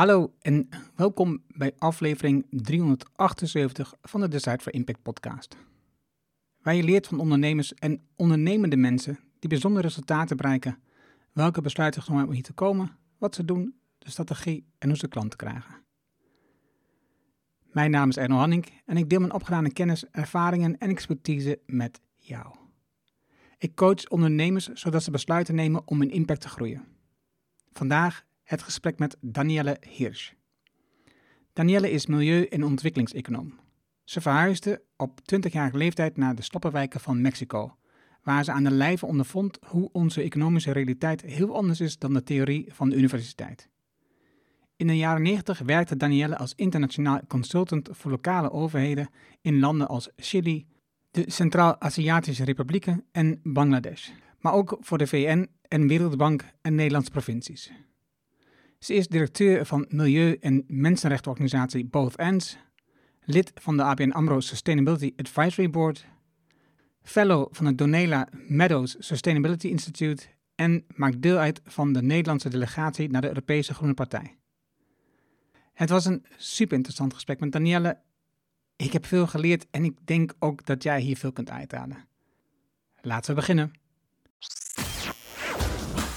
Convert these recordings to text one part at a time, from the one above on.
Hallo en welkom bij aflevering 378 van de Decide for Impact podcast. Waar je leert van ondernemers en ondernemende mensen die bijzondere resultaten bereiken, welke besluiten genomen om hier te komen, wat ze doen, de strategie en hoe ze klanten krijgen. Mijn naam is Erno Hanning en ik deel mijn opgedane kennis, ervaringen en expertise met jou. Ik coach ondernemers zodat ze besluiten nemen om hun impact te groeien. Vandaag het gesprek met Danielle Hirsch. Danielle is milieu- en ontwikkelingseconoom. Ze verhuisde op 20-jarige leeftijd naar de sloppenwijken van Mexico, waar ze aan de lijve ondervond hoe onze economische realiteit heel anders is dan de theorie van de universiteit. In de jaren 90 werkte Danielle als internationaal consultant voor lokale overheden in landen als Chili, de Centraal-Aziatische Republieken en Bangladesh, maar ook voor de VN en Wereldbank en Nederlandse provincies. Ze is directeur van milieu- en mensenrechtenorganisatie Both Ends, lid van de ABN AMRO Sustainability Advisory Board, fellow van het Donela Meadows Sustainability Institute en maakt deel uit van de Nederlandse delegatie naar de Europese Groene Partij. Het was een super interessant gesprek met Danielle. Ik heb veel geleerd en ik denk ook dat jij hier veel kunt uithalen. Laten we beginnen.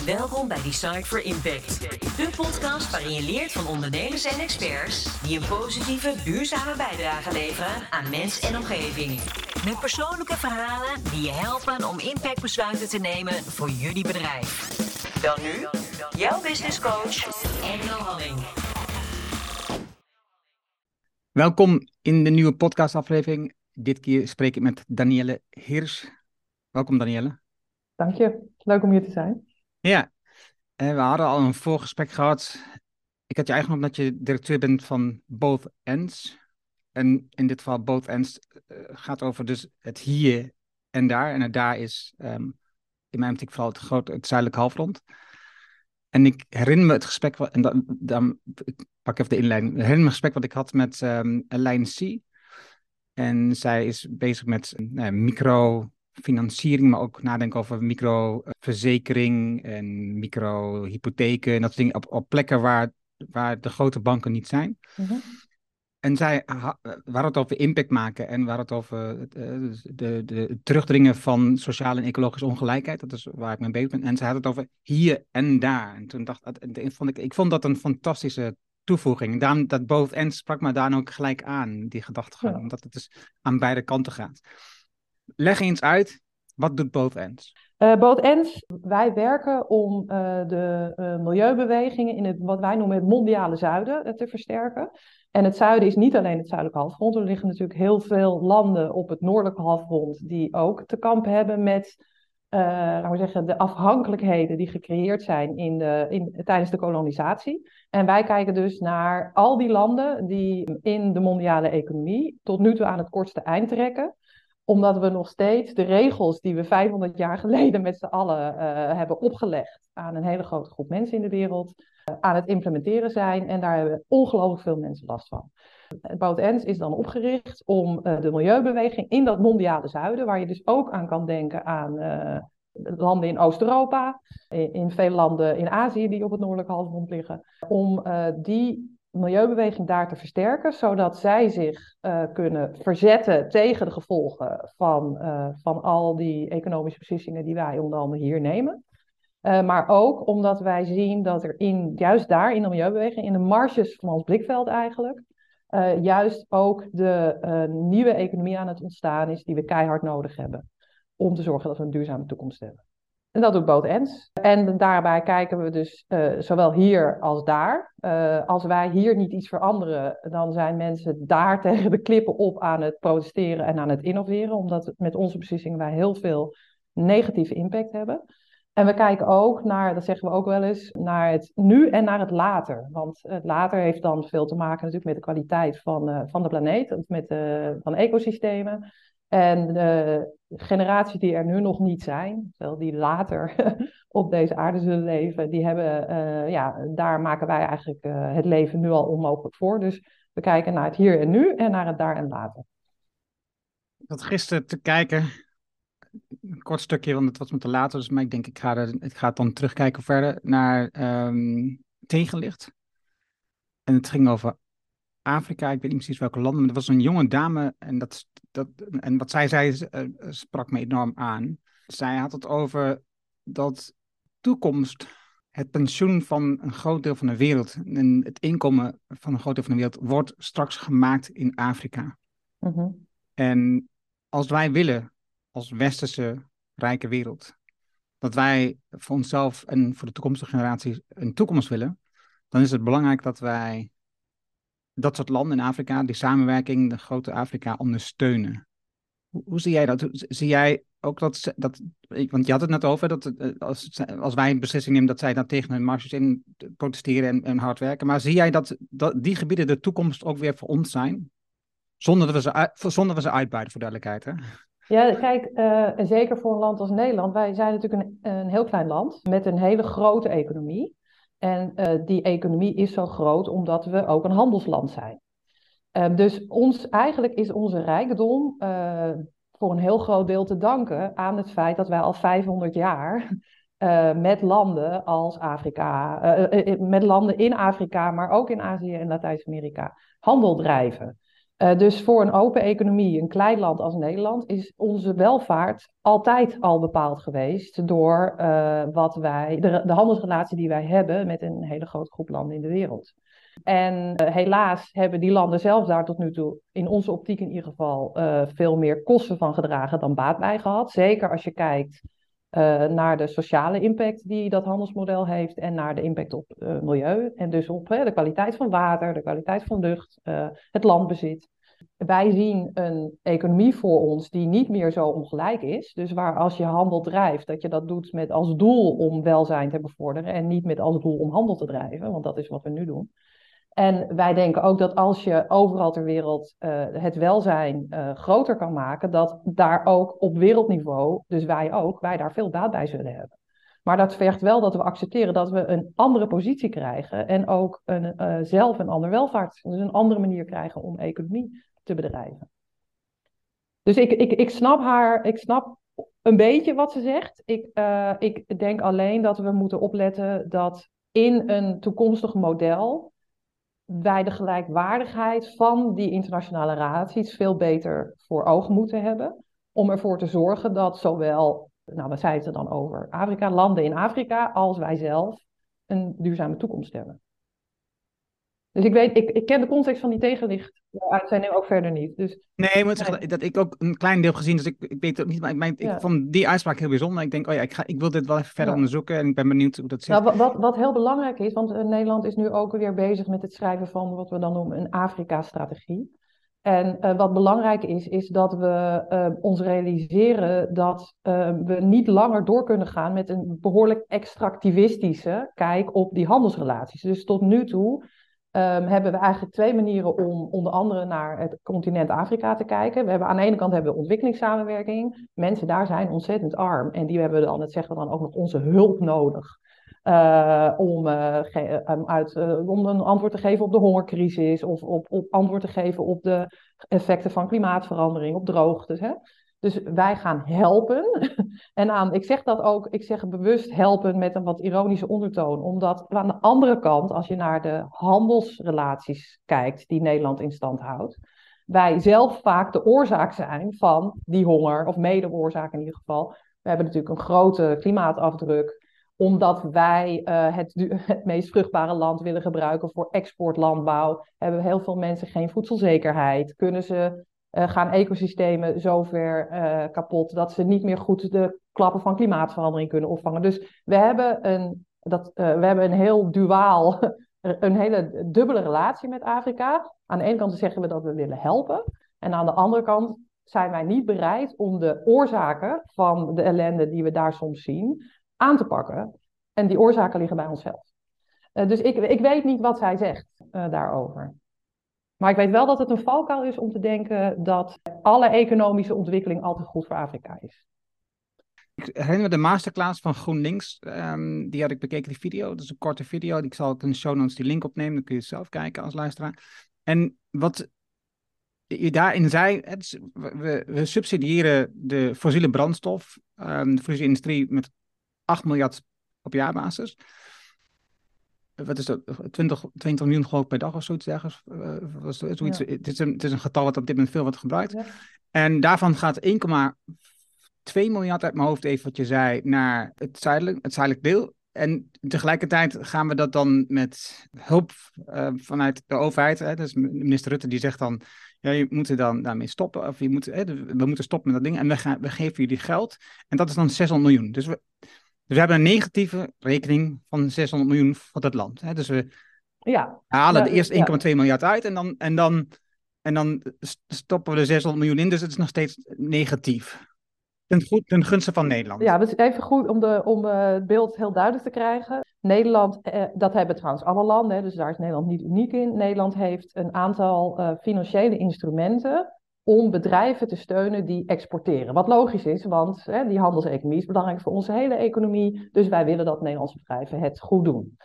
Welkom bij Decide for Impact, de podcast waarin je leert van ondernemers en experts die een positieve, duurzame bijdrage leveren aan mens en omgeving. Met persoonlijke verhalen die je helpen om impactbesluiten te nemen voor jullie bedrijf. Dan nu, jouw business coach, Engel Halling. Welkom in de nieuwe podcastaflevering. Dit keer spreek ik met Danielle Hirsch. Welkom Danielle. Dank je. Leuk om hier te zijn. Ja, en we hadden al een voorgesprek gehad. Ik had je eigenlijk omdat je directeur bent van Both Ends. En in dit geval Both Ends uh, gaat over dus het hier en daar. En het daar is um, in mijn optiek vooral het, groot, het zuidelijk halfrond. En ik herinner me het gesprek, en dan, dan ik pak even de inleiding. Ik herinner me het gesprek wat ik had met um, Elaine C. En zij is bezig met uh, micro financiering, maar ook nadenken over microverzekering en microhypotheken en dat soort dingen op, op plekken waar, waar de grote banken niet zijn. Mm-hmm. En zij waar het over impact maken en waar het over de, de, de terugdringen van sociale en ecologische ongelijkheid. Dat is waar ik mee bezig ben. En zij had het over hier en daar. En toen dacht ik, vond ik, ik vond dat een fantastische toevoeging. Daarom dat both ends sprak me daar ook gelijk aan, die gedachtegang. Ja. Omdat het dus aan beide kanten gaat. Leg eens uit, wat doet Both Ends? Ends, wij werken om uh, de uh, milieubewegingen in het, wat wij noemen het mondiale zuiden te versterken. En het zuiden is niet alleen het zuidelijke halfrond. Er liggen natuurlijk heel veel landen op het noordelijke halfrond die ook te kampen hebben met laten we zeggen, de afhankelijkheden die gecreëerd zijn in de, in, tijdens de kolonisatie. En wij kijken dus naar al die landen die in de mondiale economie tot nu toe aan het kortste eind trekken omdat we nog steeds de regels die we 500 jaar geleden met z'n allen uh, hebben opgelegd aan een hele grote groep mensen in de wereld, uh, aan het implementeren zijn. En daar hebben ongelooflijk veel mensen last van. Bout Ens is dan opgericht om uh, de milieubeweging in dat mondiale zuiden, waar je dus ook aan kan denken aan landen in Oost-Europa, in, in veel landen in Azië die op het noordelijke halfrond liggen, om die milieubeweging daar te versterken, zodat zij zich uh, kunnen verzetten tegen de gevolgen van, uh, van al die economische beslissingen die wij onder andere hier nemen. Uh, maar ook omdat wij zien dat er in, juist daar in de milieubeweging, in de marges van ons blikveld eigenlijk, juist ook de nieuwe economie aan het ontstaan is die we keihard nodig hebben om te zorgen dat we een duurzame toekomst hebben. En dat doet Boot Ens. En daarbij kijken we dus uh, zowel hier als daar. Uh, als wij hier niet iets veranderen, dan zijn mensen daar tegen de klippen op aan het protesteren en aan het innoveren. Omdat met onze beslissingen wij heel veel negatieve impact hebben. En we kijken ook naar, dat zeggen we ook wel eens, naar het nu en naar het later. Want het later heeft dan veel te maken natuurlijk met de kwaliteit van, uh, van de planeet, met van ecosystemen. En de generaties die er nu nog niet zijn, terwijl die later op deze aarde zullen leven, die hebben, uh, ja, daar maken wij eigenlijk uh, het leven nu al onmogelijk voor. Dus we kijken naar het hier en nu en naar het daar en later. Ik had gisteren te kijken, een kort stukje, want het was me te laat, dus maar ik denk ik ga, er, ik ga dan terugkijken verder naar um, tegenlicht. En het ging over Afrika, ik weet niet precies welke landen, maar er was een jonge dame en, dat, dat, en wat zij zei uh, sprak me enorm aan. Zij had het over dat toekomst, het pensioen van een groot deel van de wereld en het inkomen van een groot deel van de wereld wordt straks gemaakt in Afrika. Mhm. En als wij willen, als westerse rijke wereld, dat wij voor onszelf en voor de toekomstige generaties een toekomst willen, dan is het belangrijk dat wij dat soort landen in Afrika, die samenwerking, de grote Afrika, ondersteunen. Hoe, zie jij dat? Zie jij ook dat, dat, want je had het net over, dat eh, als, als wij een beslissing nemen, dat zij dan tegen hun marges in protesteren en, en hard werken. Maar zie jij dat, dat die gebieden de toekomst ook weer voor ons zijn? Zonder dat we ze, zonder we ze uitbuiten, voor duidelijkheid. Hè? Ja, kijk, uh, zeker voor een land als Nederland. Wij zijn natuurlijk een, een heel klein land met een hele grote economie. En uh, die economie is zo groot omdat we ook een handelsland zijn. Uh, dus ons, eigenlijk is onze rijkdom uh, voor een heel groot deel te danken aan het feit dat wij al 500 jaar met landen als Afrika, met landen in Afrika, maar ook in Azië en Latijns-Amerika handel drijven. Uh, dus voor een open economie, een klein land als Nederland, is onze welvaart altijd al bepaald geweest door uh, wat wij, de, de, handelsrelatie die wij hebben met een hele grote groep landen in de wereld. En uh, helaas hebben die landen zelf daar tot nu toe, in onze optiek in ieder geval, veel meer kosten van gedragen dan baat bij gehad. Zeker als je kijkt naar de sociale impact die dat handelsmodel heeft en naar de impact op milieu. En dus op de kwaliteit van water, de kwaliteit van lucht, het landbezit wij zien een economie voor ons die niet meer zo ongelijk is. Dus waar als je handel drijft, dat je dat doet met als doel om welzijn te bevorderen en niet met als doel om handel te drijven, want dat is wat we nu doen. En wij denken ook dat als je overal ter wereld uh, het welzijn uh, groter kan maken, dat daar ook op wereldniveau, dus wij ook, wij daar veel baat bij zullen hebben. Maar dat vergt wel dat we accepteren dat we een andere positie krijgen en ook een, uh, zelf een ander welvaart, dus een andere manier krijgen om economie te bedrijven. Dus ik, ik, ik snap haar, ik snap een beetje wat ze zegt. Ik, ik denk alleen dat we moeten opletten dat in een toekomstig model wij de gelijkwaardigheid van die internationale relaties veel beter voor ogen moeten hebben. Om ervoor te zorgen dat zowel, nou wat zei het dan over, Afrika, landen in Afrika, als wij zelf een duurzame toekomst hebben. Dus ik weet, ik, ik ken de context van die tegenlicht uitzending ook verder niet. Dus, nee, ik moet zeggen dat ik ook een klein deel gezien, dus ik, ik weet het niet, maar ik, ik vond die uitspraak heel bijzonder. Ik denk, oh ja, ik, ga, ik wil dit wel even verder onderzoeken en ik ben benieuwd hoe dat zit. Nou, wat, wat heel belangrijk is, want uh, Nederland is nu ook weer bezig met het schrijven van wat we dan noemen een Afrika-strategie. En uh, wat belangrijk is, is dat we uh, ons realiseren dat we niet langer door kunnen gaan met een behoorlijk extractivistische kijk op die handelsrelaties. Dus tot nu toe um, hebben we eigenlijk twee manieren om onder andere naar het continent Afrika te kijken. We hebben aan de ene kant hebben we ontwikkelingssamenwerking. Mensen daar zijn ontzettend arm en die hebben dan, het zeggen we dan ook nog onze hulp nodig. Uh, om, uh, uit, uh, om een antwoord te geven op de hongercrisis of op, op antwoord te geven op de effecten van klimaatverandering, op droogtes. Dus wij gaan helpen. En aan, ik zeg dat ook, ik zeg bewust helpen met een wat ironische ondertoon. Omdat aan de andere kant, als je naar de handelsrelaties kijkt die Nederland in stand houdt, wij zelf vaak de oorzaak zijn van die honger, of mede-oorzaak in ieder geval. We hebben natuurlijk een grote klimaatafdruk omdat wij uh, het, het meest vruchtbare land willen gebruiken voor exportlandbouw, hebben heel veel mensen geen voedselzekerheid. Kunnen ze uh, gaan ecosystemen zover uh, kapot dat ze niet meer goed de klappen van klimaatverandering kunnen opvangen. Dus we hebben een, dat, uh, we hebben een heel duaal, een hele dubbele relatie met Afrika. Aan de ene kant zeggen we dat we willen helpen. En aan de andere kant zijn wij niet bereid om de oorzaken van de ellende die we daar soms zien aan te pakken. En die oorzaken liggen bij onszelf. dus ik, ik weet niet wat zij zegt daarover. Maar ik weet wel dat het een valkuil is om te denken dat alle economische ontwikkeling altijd goed voor Afrika is. Ik herinner me de masterclass van GroenLinks. Um, die had ik bekeken, die video. Dat is een korte video. Ik zal in de show notes die link opnemen. Dan kun je zelf kijken als luisteraar. En wat je daarin zei, het, we, we, subsidiëren de fossiele brandstof, um, de fossiele industrie, met 8 miljard op jaarbasis wat is dat, 20, 20 miljoen geloof ik per dag of zoiets ergens. Uh, was zoiets. Ja. Het, is een, het is een getal wat op dit moment veel wordt gebruikt. Ja. En daarvan gaat 1,2 miljard uit mijn hoofd, even wat je zei, naar het zuidelijk, het zuidelijk deel. En tegelijkertijd gaan we dat dan met hulp uh, vanuit de overheid. Hè, dus minister Rutte die zegt dan, ja, je moet er dan daarmee stoppen. Of je moet, hè, we moeten stoppen met dat ding. En we, gaan, we geven jullie geld. En dat is dan 600 miljoen. Dus we, dus we hebben een negatieve rekening van 600 miljoen voor dat land. Hè? Dus we Ja, halen Ja, er eerst 1,2 ja. miljard uit en dan, en, dan, en dan stoppen we er 600 miljoen in. Dus het is nog steeds negatief. Ten, goed, ten gunste van Nederland. Ja, het is even goed om, de, om eh, het beeld heel duidelijk te krijgen. Nederland, eh, dat hebben trouwens alle landen, dus daar is Nederland niet uniek in. Nederland heeft een aantal eh, financiële instrumenten om bedrijven te steunen die exporteren. Wat logisch is, want hè, die handelseconomie is belangrijk voor onze hele economie. Dus wij willen dat Nederlandse bedrijven het goed doen.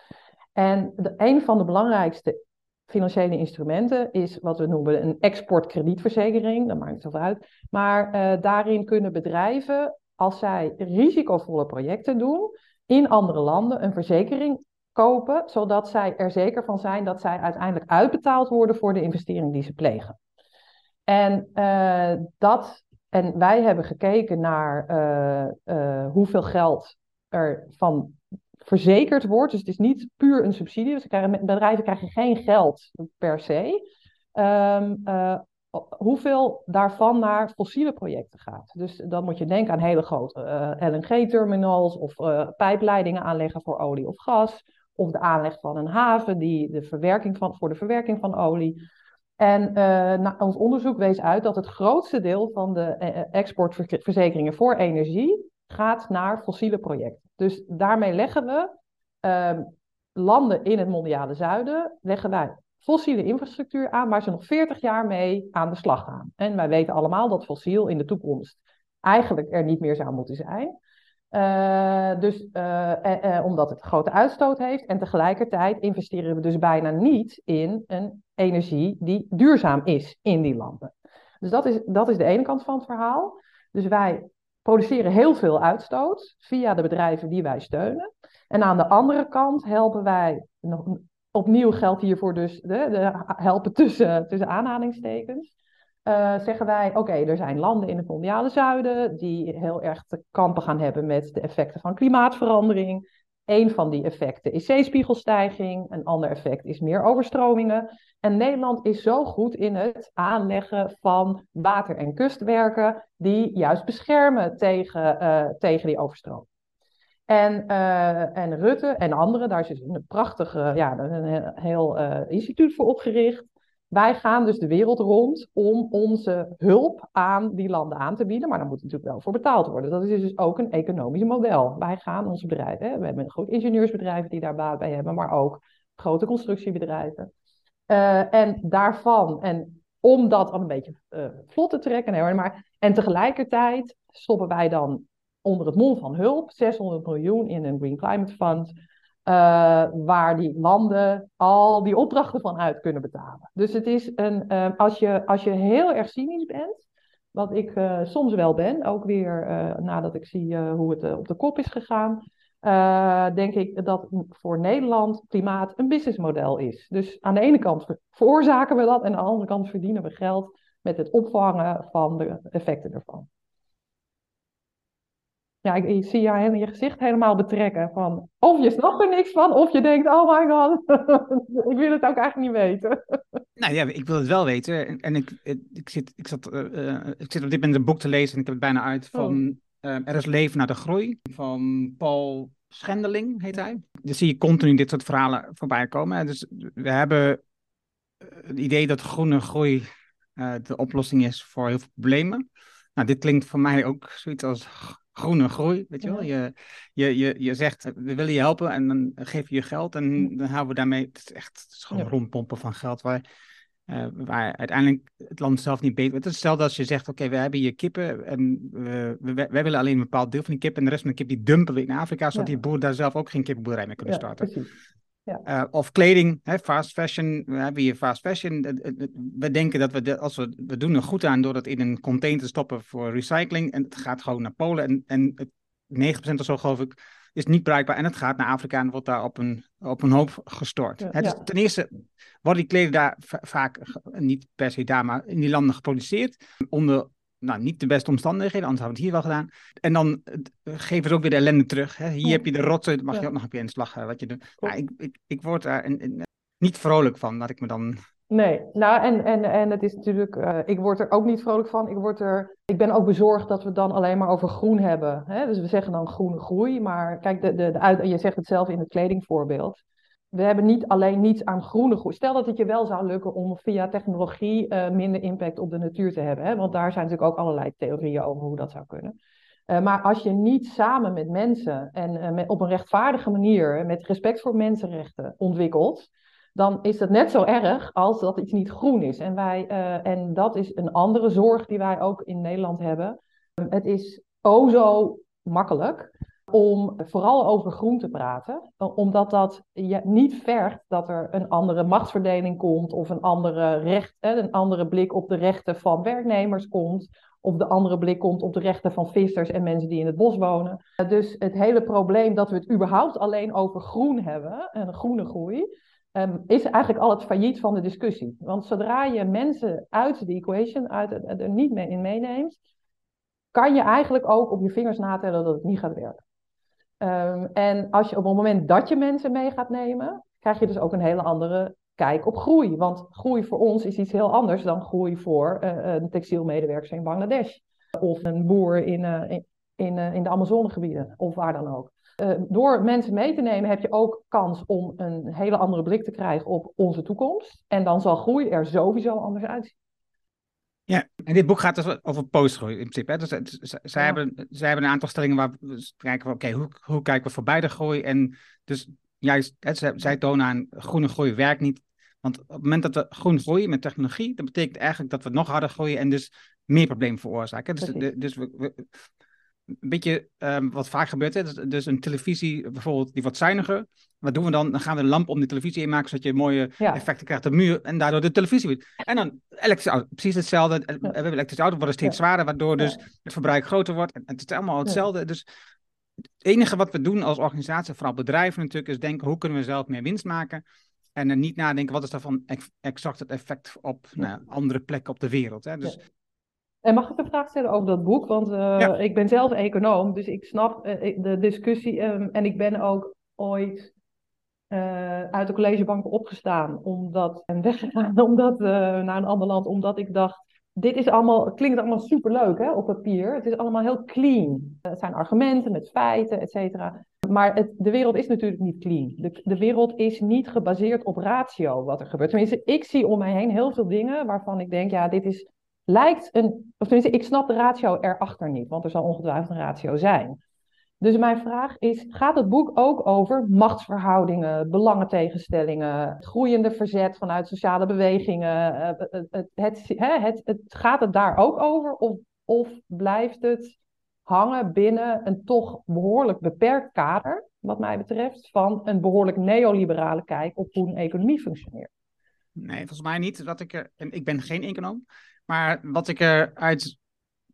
En een van de belangrijkste financiële instrumenten is wat we noemen een exportkredietverzekering. Dat maakt niet zoveel uit. Maar eh, daarin kunnen bedrijven, als zij risicovolle projecten doen, in andere landen een verzekering kopen, zodat zij er zeker van zijn dat zij uiteindelijk uitbetaald worden voor de investering die ze plegen. En, uh, dat, en wij hebben gekeken naar uh, uh, hoeveel geld er van verzekerd wordt. Dus het is niet puur een subsidie. Dus bedrijven krijgen geen geld per se. Um, hoeveel daarvan naar fossiele projecten gaat. Dus dan moet je denken aan hele grote LNG-terminals of pijpleidingen aanleggen voor olie of gas. Of de aanleg van een haven die de verwerking van, voor de verwerking van olie. En uh, nou, ons onderzoek wees uit dat het grootste deel van de uh, exportverzekeringen voor energie gaat naar fossiele projecten. Dus daarmee leggen we uh, landen in het mondiale zuiden, leggen wij fossiele infrastructuur aan waar ze nog 40 jaar mee aan de slag gaan. En wij weten allemaal dat fossiel in de toekomst eigenlijk er niet meer zou moeten zijn. Uh, dus uh, uh, omdat het grote uitstoot heeft. En tegelijkertijd investeren we dus bijna niet in een energie die duurzaam is in die landen. Dus dat is, dat is de ene kant van het verhaal. Dus wij produceren heel veel uitstoot via de bedrijven die wij steunen. En aan de andere kant helpen wij, opnieuw geldt hiervoor dus de helpen tussen, tussen aanhalingstekens. Uh, zeggen wij, oké, er zijn landen in het mondiale zuiden die heel erg te kampen gaan hebben met de effecten van klimaatverandering. Een van die effecten is zeespiegelstijging, een ander effect is meer overstromingen. En Nederland is zo goed in het aanleggen van water- en kustwerken die juist beschermen tegen, uh, tegen die overstroming. En, uh, en Rutte en anderen, daar is dus een prachtige, ja, een heel instituut voor opgericht. Wij gaan dus de wereld rond om onze hulp aan die landen aan te bieden, maar daar moet natuurlijk wel voor betaald worden. Dat is dus ook een economisch model. Wij gaan onze bedrijven, hè, we hebben ook ingenieursbedrijven die daar baat bij hebben, maar ook grote constructiebedrijven. Uh, en daarvan, en om dat al een beetje uh, vlot te trekken, nee, maar, en tegelijkertijd stoppen wij dan onder het mom van hulp 600 miljoen in een Green Climate Fund. Uh, waar die landen al die opdrachten van uit kunnen betalen. Dus het is een, uh, als, je, als je heel erg cynisch bent, wat ik uh, soms wel ben, ook weer nadat ik zie hoe het op de kop is gegaan, denk ik dat voor Nederland klimaat een businessmodel is. Dus aan de ene kant veroorzaken we dat en aan de andere kant verdienen we geld met het opvangen van de effecten ervan. Ja, ik, zie jou in je gezicht helemaal betrekken. Van, of je snapt er niks van, of je denkt, oh my god, ik wil het ook eigenlijk niet weten. Nou ja, ik wil het wel weten. En, en ik, ik, zit, ik, zat, uh, ik zit op dit moment een boek te lezen en ik heb het bijna uit van oh. uh, Er is leven naar de groei van Paul Schendeling, heet hij. Dus zie je continu dit soort verhalen voorbij komen. Dus we hebben het idee dat groene groei uh, de oplossing is voor heel veel problemen. Nou, dit klinkt voor mij ook zoiets als groene groei, weet je wel. Je, je, je, je zegt, we willen je helpen en dan geef je je geld en dan houden we daarmee, het is echt het is gewoon rondpompen van geld waar, uh, waar uiteindelijk het land zelf niet beter... Het is hetzelfde als je zegt, oké, okay, we hebben hier kippen en we, we, wij willen alleen een bepaald deel van die kippen en de rest van de kip die dumpen we in Afrika, zodat ja. die boer daar zelf ook geen kippenboerderij mee kunnen starten. Ja, ja. Uh, of kleding, hè, fast fashion. We hebben hier fast fashion. We denken dat we, de, als we, we doen er goed aan door het in een container te stoppen voor recycling. En het gaat gewoon naar Polen. En, en 9% of zo geloof ik is niet bruikbaar en het gaat naar Afrika en wordt daar op een, op een hoop gestort. het is, ten eerste worden die kleding daar vaak, niet per se daar, maar in die landen geproduceerd. Onder nou, niet de beste omstandigheden, anders hadden we het hier wel gedaan. En dan geven ze ook weer de ellende terug. Hè. Hier heb je de rotzooi, mag je ook nog een keer in de slag wat je doet. Ja, ik, ik, ik word daar niet vrolijk van, dat ik me dan Nee, nou en, en, en het is natuurlijk, uh, ik word er ook niet vrolijk van. Ik, word er, ik ben ook bezorgd dat we het dan alleen maar over groen hebben. Hè? Dus we zeggen dan groene groei, maar kijk, de, de, de uit, je zegt het zelf in het kledingvoorbeeld. We hebben niet alleen niets aan groene groei. Stel dat het je wel zou lukken om via technologie uh, minder impact op de natuur te hebben. Hè? Want daar zijn natuurlijk ook allerlei theorieën over hoe dat zou kunnen. Uh, maar als je niet samen met mensen en met, op een rechtvaardige manier, met respect voor mensenrechten ontwikkelt, dan is het net zo erg als dat iets niet groen is. En, wij, en dat is een andere zorg die wij ook in Nederland hebben. Het is o zo makkelijk om vooral over groen te praten, omdat dat niet vergt dat er een andere machtsverdeling komt of een andere, recht, een andere blik op de rechten van werknemers komt, of de andere blik komt op de rechten van vissers en mensen die in het bos wonen. Dus het hele probleem dat we het überhaupt alleen over groen hebben, en groene groei, um, is eigenlijk al het failliet van de discussie. Want zodra je mensen uit de equation, uit er niet mee in meeneemt, kan je eigenlijk ook op je vingers natellen dat het niet gaat werken. Um, en als je op het moment dat je mensen mee gaat nemen, krijg je dus ook een hele andere kijk op groei. Want groei voor ons is iets heel anders dan groei voor uh, een textielmedewerker in Bangladesh. Of een boer in, uh, in, in, uh, in de Amazonegebieden, of waar dan ook. Uh, door mensen mee te nemen heb je ook kans om een hele andere blik te krijgen op onze toekomst. En dan zal groei er sowieso anders uitzien. Ja, en dit boek gaat dus over postgroei in principe. Hè? Dus, dus zij, hebben, zij hebben een aantal stellingen waar we kijken, oké, hoe, hoe kijken we voorbij de groei? En dus juist, hè, zij, zij tonen aan, groene groei werkt niet. Want op het moment dat we groen groeien met technologie, dat betekent eigenlijk dat we nog harder groeien en dus meer problemen veroorzaken. Dus, de, dus we, we, een beetje um, wat vaak gebeurt. Hè? Dus, dus, een televisie bijvoorbeeld, die wat zuiniger. Wat doen we dan? Dan gaan we een lamp om de televisie in maken, zodat je mooie effecten krijgt op de muur en daardoor de televisie. En dan elektrische auto, precies hetzelfde. We hebben elektrische auto worden steeds zwaarder, waardoor dus het verbruik groter wordt. En het is allemaal hetzelfde. Dus het enige wat we doen als organisatie, vooral bedrijven natuurlijk, is denken hoe kunnen we zelf meer winst maken. En dan niet nadenken wat is daarvan exact het effect op nou, andere plekken op de wereld. Hè? Dus en mag ik een vraag stellen over dat boek? Want uh, ik ben zelf econoom, dus ik snap uh, de discussie. Um, en ik ben ook ooit uh, uit de collegebank opgestaan omdat, en weggegaan omdat, naar een ander land, omdat ik dacht, dit is allemaal, klinkt allemaal superleuk hè, op papier. Het is allemaal heel clean. Het zijn argumenten met feiten, et cetera. Maar het, de wereld is natuurlijk niet clean. De, de, wereld is niet gebaseerd op ratio wat er gebeurt. Tenminste, ik zie om mij heen heel veel dingen waarvan ik denk, ja, dit is lijkt een, of tenminste, ik snap de ratio erachter niet, want er zal ongetwijfeld een ratio zijn. Dus mijn vraag is: gaat het boek ook over machtsverhoudingen, belangentegenstellingen, groeiende verzet vanuit sociale bewegingen? Eh, het, het, het, het, gaat het daar ook over? Of, of blijft het hangen binnen een toch behoorlijk beperkt kader, wat mij betreft, van een behoorlijk neoliberale kijk op hoe een economie functioneert? Nee, volgens mij niet. Dat ik, er, ik ben geen econoom. Maar wat ik eruit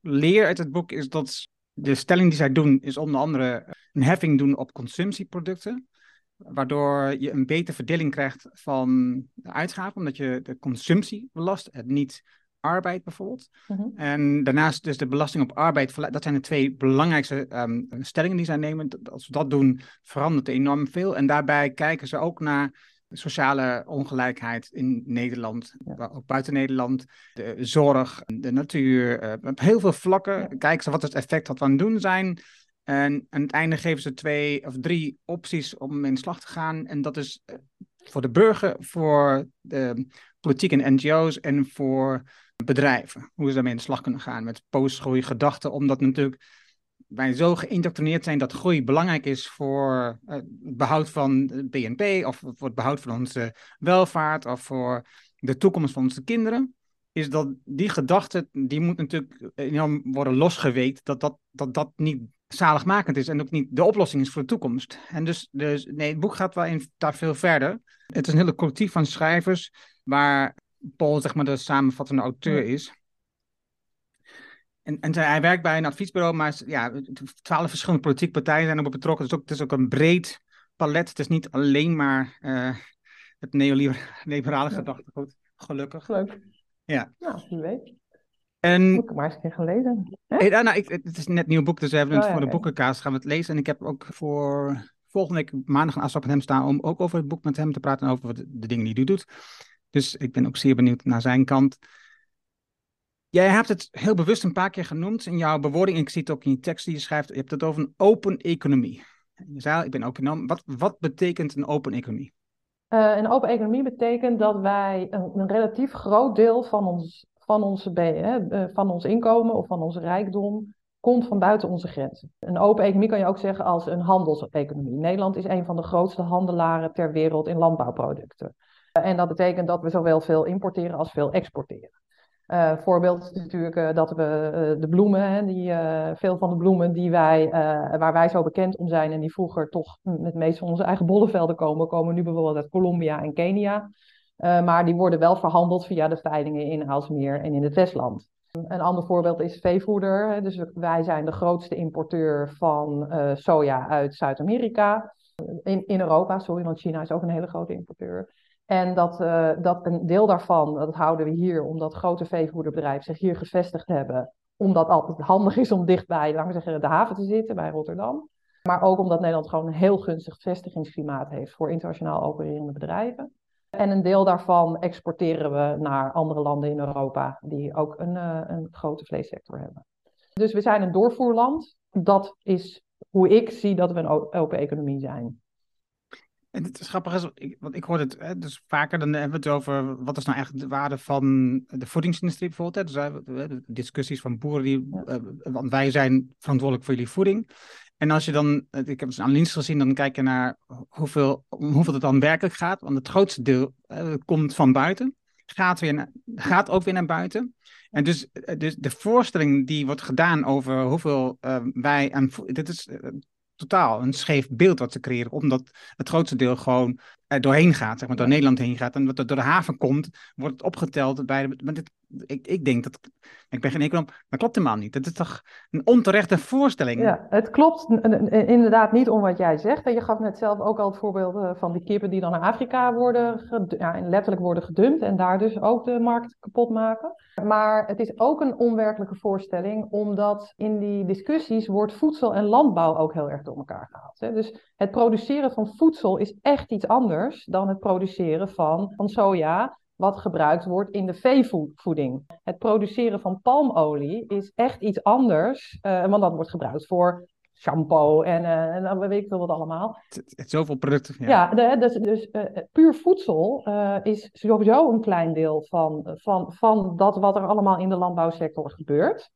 leer uit het boek is dat de stelling die zij doen is onder andere een heffing doen op consumptieproducten. Waardoor je een betere verdeling krijgt van de uitgaven, omdat je de consumptie belast, het niet arbeid bijvoorbeeld. Mhm. En daarnaast dus de belasting op arbeid, dat zijn de twee belangrijkste um, stellingen die zij nemen. Als we dat doen, verandert er enorm veel. En daarbij kijken ze ook naar sociale ongelijkheid in Nederland, ook buiten Nederland, de zorg, de natuur, uh, op heel veel vlakken kijken ze wat het effect wat we aan het doen zijn. En aan het einde geven ze twee of drie opties om in slag te gaan. En dat is eh, voor de burger, voor de politiek en NGO's en voor bedrijven. Hoe ze daarmee in de slag kunnen gaan met postgroei, gedachten, omdat natuurlijk wij zo geïndoctrineerd zijn dat groei belangrijk is voor het behoud van BNP of voor het behoud van onze welvaart of voor de toekomst van onze kinderen, is dat die gedachte, die moet natuurlijk enorm worden losgeweekt, dat dat, dat, dat niet zaligmakend is en ook niet de oplossing is voor de toekomst. En dus, dus nee, het boek gaat wel in, daar veel verder. Het is een hele collectief van schrijvers waar Paul zeg maar de samenvattende auteur is. En, en hij werkt bij een adviesbureau, maar ja, twaalf verschillende politieke partijen zijn er betrokken. Dus ook, het is ook een breed palet. Het is niet alleen maar uh, het neoliberale ja. gedachtegoed, gelukkig. Leuk. Ja. Nou, wie weet. En, ik maar eens een keer gaan lezen. Hey, nou, ik, het is net een nieuw boek, dus we hebben het oh, voor de boekenkaas gaan we het lezen. En ik heb ook voor volgende week maandag een afspraak met hem staan om ook over het boek met hem te praten en over de, de dingen die hij doet. Dus ik ben ook zeer benieuwd naar zijn kant. Jij hebt het heel bewust een paar keer genoemd in jouw bewoording. Ik zie het ook in je tekst die je schrijft. Je hebt het over een open economie. Je zei ik ben econoom. Wat, wat betekent een open economie? Uh, een open economie betekent dat wij een, een relatief groot deel van ons, van, onze, eh, van ons inkomen of van onze rijkdom komt van buiten onze grenzen. Een open economie kan je ook zeggen als een handelseconomie. Nederland is een van de grootste handelaren ter wereld in landbouwproducten. En dat betekent dat we zowel veel importeren als veel exporteren. Uh, voorbeeld is natuurlijk uh, dat we uh, de bloemen, hè, die, veel van de bloemen die wij, waar wij zo bekend om zijn en die vroeger toch met meest van onze eigen bollevelden komen, komen nu bijvoorbeeld uit Colombia en Kenia. maar die worden wel verhandeld via de veilingen in Aalsmeer en in het Westland. Een ander voorbeeld is veevoeder. Dus wij zijn de grootste importeur van soja uit Zuid-Amerika. In, in Europa, sorry, want China is ook een hele grote importeur. En dat, uh, dat een deel daarvan, dat houden we hier omdat grote veevoederbedrijven zich hier gevestigd hebben. Omdat het altijd handig is om dichtbij, laten we zeggen, de haven te zitten bij Rotterdam. Maar ook omdat Nederland gewoon een heel gunstig vestigingsklimaat heeft voor internationaal opererende bedrijven. En een deel daarvan exporteren we naar andere landen in Europa die ook een, uh, een grote vleessector hebben. Dus we zijn een doorvoerland. Dat is hoe ik zie dat we een open economie zijn. En het is grappig, is, ik, want ik hoor het hè, dus vaker, dan hebben we het over wat is nou eigenlijk de waarde van de voedingsindustrie bijvoorbeeld. Hè? Dus discussies van boeren, die, uh, want wij zijn verantwoordelijk voor jullie voeding. En als je dan, ik heb dus een analyse gezien, dan kijk je naar hoeveel, hoeveel het dan werkelijk gaat. Want het grootste deel uh, komt van buiten, gaat, weer naar, gaat ook weer naar buiten. En dus, dus de voorstelling die wordt gedaan over hoeveel uh, wij aan. Dit is totaal een scheef beeld wat ze creëren, omdat het grootste deel gewoon doorheen gaat, zeg maar, door Nederland heen gaat. En wat er door de haven komt, wordt het opgeteld bij de. Maar dit, ik, ik denk dat. Ik ben geen econoom, maar dat klopt helemaal niet. Dat is toch een onterechte voorstelling. Ja, het klopt inderdaad niet om wat jij zegt. En je gaf net zelf ook al het voorbeeld eh, van die kippen die dan naar Afrika worden, ja, letterlijk worden gedumpt en daar dus ook de markt kapot maken. Maar het is ook een onwerkelijke voorstelling, omdat in die discussies wordt voedsel en landbouw ook heel erg door elkaar gehaald. Dus het produceren van voedsel is echt iets anders dan het produceren van, van soja, wat gebruikt wordt in de veevoeding. Het produceren van palmolie is echt iets anders, uh, want dat wordt gebruikt voor shampoo en, uh, en dan weet ik veel wat allemaal. Het, het, zoveel producten. Ja, ja de, dus, dus uh, puur voedsel is sowieso een klein deel van, van, van dat wat er allemaal in de landbouwsector gebeurt.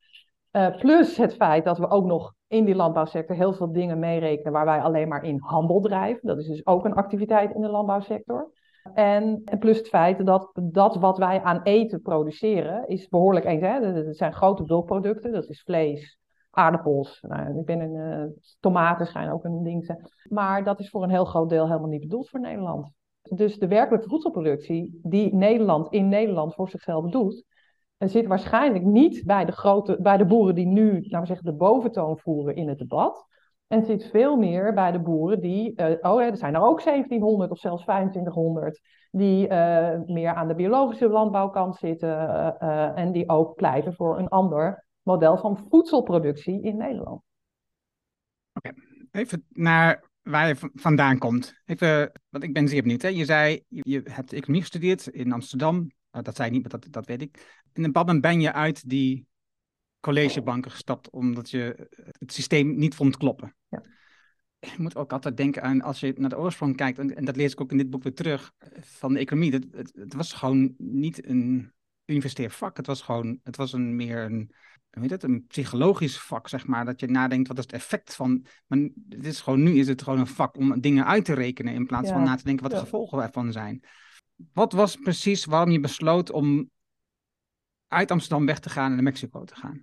Plus het feit dat we ook nog in die landbouwsector heel veel dingen meerekenen waar wij alleen maar in handel drijven. Dat is dus ook een activiteit in de landbouwsector. En, en plus het feit dat dat wat wij aan eten produceren is behoorlijk eens. Hè? Zijn grote bulkproducten, dat is vlees, aardappels. Nou, ik ben een, uh, tomaten schijnen ook een ding Maar dat is voor een heel groot deel helemaal niet bedoeld voor Nederland. Dus de werkelijke voedselproductie die Nederland in Nederland voor zichzelf doet, zit waarschijnlijk niet bij de, grote, bij de boeren die nu, laten we zeggen, de boventoon voeren in het debat. En zit veel meer bij de boeren die, uh, oh er zijn er ook 1700 of zelfs 2500, die uh, meer aan de biologische landbouwkant zitten uh, en die ook pleiten voor een ander model van voedselproductie in Nederland. Oké, even naar waar je vandaan komt. Even, want ik ben zeer benieuwd. Hè? Je zei, je hebt economie gestudeerd in Amsterdam. dat zei je niet, maar dat, dat weet ik. En in een ben je uit die collegebanken gestapt omdat je het systeem niet vond kloppen. Ja. Je moet ook altijd denken aan, als je naar de oorsprong kijkt, en, en dat lees ik ook in dit boek weer terug, van de economie. Dat, het, het, was gewoon niet een universitair vak. Het was gewoon, het was een meer een, weet het, een psychologisch vak, zeg maar. Dat je nadenkt, wat is het effect van. Maar het is gewoon, nu is het gewoon een vak om dingen uit te rekenen in plaats van na te denken wat de gevolgen ervan zijn. Wat was precies waarom je besloot om uit Amsterdam weg te gaan en naar Mexico te gaan.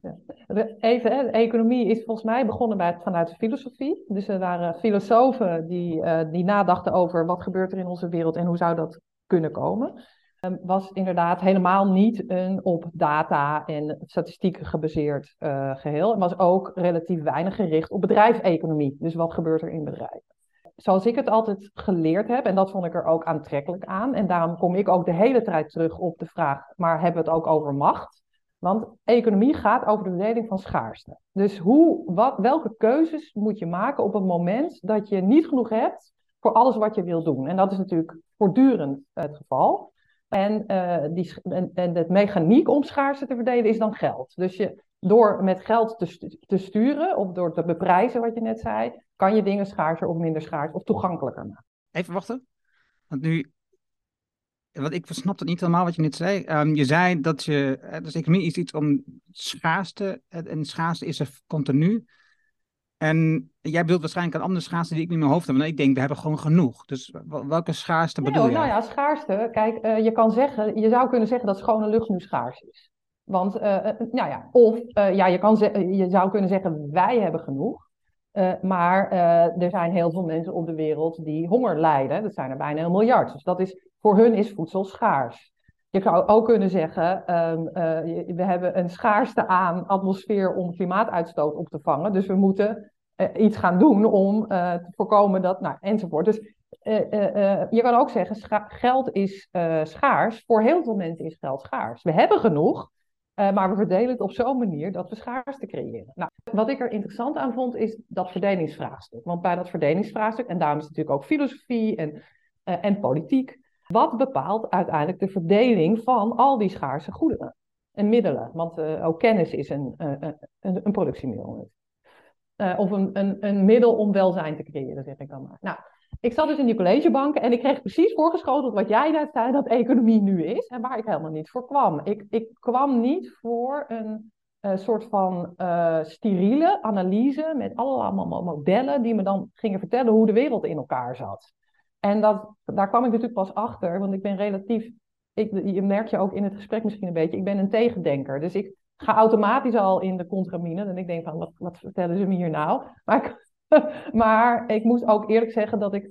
Even, hè, de economie is volgens mij begonnen bij, vanuit de filosofie. Dus er waren filosofen die, uh, die nadachten over wat gebeurt er in onze wereld en hoe zou dat kunnen komen. ehm, was inderdaad helemaal niet een op data en statistieken gebaseerd uh, geheel. Het was ook relatief weinig gericht op bedrijfseconomie. Dus wat gebeurt er in bedrijven? Zoals ik het altijd geleerd heb, en dat vond ik er ook aantrekkelijk aan. En daarom kom ik ook de hele tijd terug op de vraag: maar hebben we het ook over macht? Want economie gaat over de verdeling van schaarste. Dus hoe, wat, welke keuzes moet je maken op het moment dat je niet genoeg hebt voor alles wat je wil doen? En dat is natuurlijk voortdurend het geval. En, uh, die, en, en het mechaniek om schaarste te verdelen is dan geld. Dus je, door met geld te, te sturen of door te beprijzen, wat je net zei, kan je dingen schaarser of minder schaars of toegankelijker maken. Even wachten. Want nu want ik snap het niet helemaal wat je net zei. Ehm, je zei dat je, dus economie is iets om schaarste, en schaarste is er continu. En jij bedoelt waarschijnlijk een andere schaarste die ik niet in mijn hoofd heb. Maar ik denk, we hebben gewoon genoeg. Dus welke schaarste bedoel je? Nou ja, schaarste. Kijk, uh, je kan zeggen, je zou kunnen zeggen dat schone lucht nu schaars is. Want, uh, nou ja, of ja, je, kan je zou kunnen zeggen, wij hebben genoeg. maar er zijn heel veel mensen op de wereld die honger lijden. Dat zijn er bijna een miljard. Dus dat is voor hun is voedsel schaars. Je zou ook kunnen zeggen, uh, we hebben een schaarste aan atmosfeer om klimaatuitstoot op te vangen. Dus we moeten iets gaan doen om te voorkomen dat, nou, enzovoort. Dus je kan ook zeggen, geld is schaars. Voor heel veel mensen is geld schaars. We hebben genoeg, maar we verdelen het op zo'n manier dat we schaarste creëren. Nou, wat ik er interessant aan vond, is dat verdelingsvraagstuk. Want bij dat verdelingsvraagstuk, en daarom is het natuurlijk ook filosofie en, en politiek, wat bepaalt uiteindelijk de verdeling van al die schaarse goederen en middelen? Want uh, ook kennis is een, een, een, productiemiddel. Of een, een, een middel om welzijn te creëren, zeg ik dan maar. Nou, ik zat dus in die collegebanken en ik kreeg precies voorgeschoteld wat jij net zei, dat economie nu is. En waar ik helemaal niet voor kwam. Ik, ik kwam niet voor een soort van steriele analyse met allemaal modellen die me dan gingen vertellen hoe de wereld in elkaar zat. En dat, daar kwam ik natuurlijk pas achter, want ik ben relatief, ik, je merkt je ook in het gesprek misschien een beetje, ik ben een tegendenker. Dus ik ga automatisch al in de contramine en ik denk van, wat, wat vertellen ze me hier nou? Maar ik, maar ik moet ook eerlijk zeggen dat ik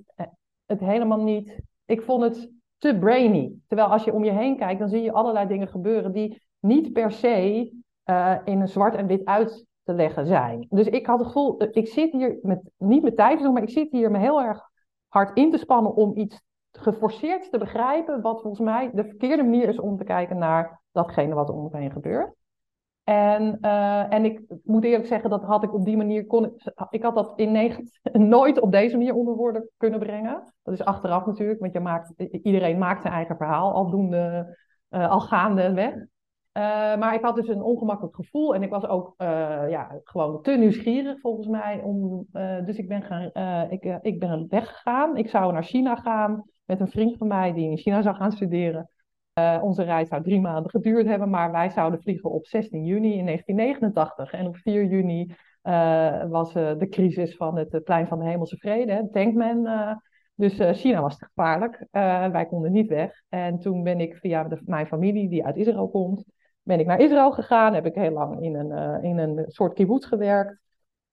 het helemaal niet, ik vond het te brainy. Terwijl als je om je heen kijkt, dan zie je allerlei dingen gebeuren die niet per se uh, in een zwart en wit uit te leggen zijn. Dus ik had het gevoel, ik zit hier met, niet met tijd, maar ik zit hier me heel erg hard in te spannen om iets geforceerd te begrijpen, wat volgens mij de verkeerde manier is om te kijken naar datgene wat er om me heen gebeurt. En, uh, en ik moet eerlijk zeggen, dat had ik op die manier, kon ik, had dat in negen, nooit op deze manier onder woorden kunnen brengen. Dat is achteraf natuurlijk, want je maakt, iedereen maakt zijn eigen verhaal, aldoende, uh, al gaande weg. Uh, maar ik had dus een ongemakkelijk gevoel en ik was ook ja, gewoon te nieuwsgierig volgens mij. Om, dus ik ben, gaan, ik, ik ben weggegaan. Ik zou naar China gaan met een vriend van mij die in China zou gaan studeren. Onze reis zou drie maanden geduurd hebben, maar wij zouden vliegen op 16 juni in 1989. En op 4 juni was de crisis van het plein van de Hemelse Vrede, hè, Tankman. Dus China was te gevaarlijk. wij konden niet weg. En toen ben ik via de, mijn familie, die uit Israël komt, ben ik naar Israël gegaan. Heb ik heel lang in een, in een soort kibbutz gewerkt.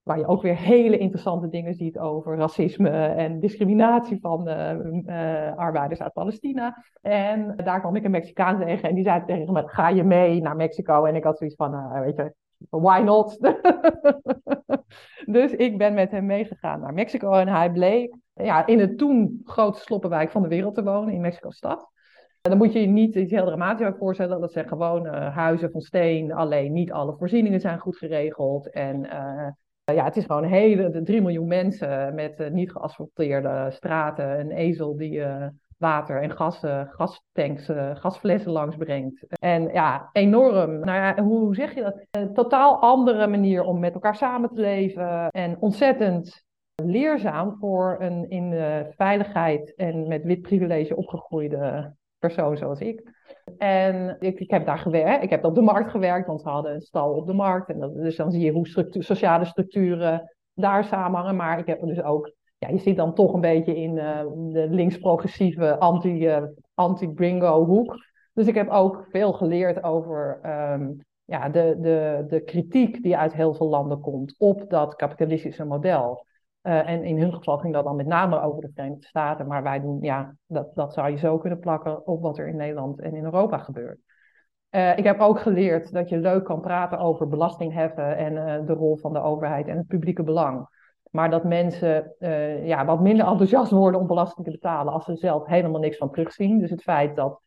Waar je ook weer hele interessante dingen ziet over racisme en discriminatie van uh, uh, arbeiders uit Palestina. En daar kwam ik een Mexicaan tegen en die zei tegen me, ga je mee naar Mexico? En ik had zoiets van, weet je, why not? dus ik ben met hem meegegaan naar Mexico en hij bleek ja, in het toen grootste sloppenwijk van de wereld te wonen, in Mexico-stad. Dan moet je je niet iets heel dramatisch voorstellen. Dat zijn gewoon uh, huizen van steen. Alleen niet alle voorzieningen zijn goed geregeld. En ja, het is gewoon hele 3 miljoen mensen met uh, niet geasfalteerde straten. Een ezel die water en gas, gastanks, gasflessen langs brengt. En ja, enorm. Nou ja, hoe zeg je dat? Een totaal andere manier om met elkaar samen te leven. En ontzettend leerzaam voor een in veiligheid en met wit privilege opgegroeide persoon zoals ik. En ik, ik heb daar gewerkt, ik heb op de markt gewerkt, want we hadden een stal op de markt. En dat, dus dan zie je hoe sociale structuren daar samenhangen. Maar ik heb dus ook, ja, je zit dan toch een beetje in uh, de links-progressieve anti, anti-bringo hoek. Dus ik heb ook veel geleerd over um, ja, de, de, de kritiek die uit heel veel landen komt op dat kapitalistische model. Uh, en in hun geval ging dat dan met name over de Verenigde Staten. Maar wij doen, ja, dat, dat zou je zo kunnen plakken op wat er in Nederland en in Europa gebeurt. Uh, ik heb ook geleerd dat je leuk kan praten over belastingheffen en uh, de rol van de overheid en het publieke belang. Maar dat mensen ja, wat minder enthousiast worden om belasting te betalen als ze zelf helemaal niks van terugzien. Dus het feit dat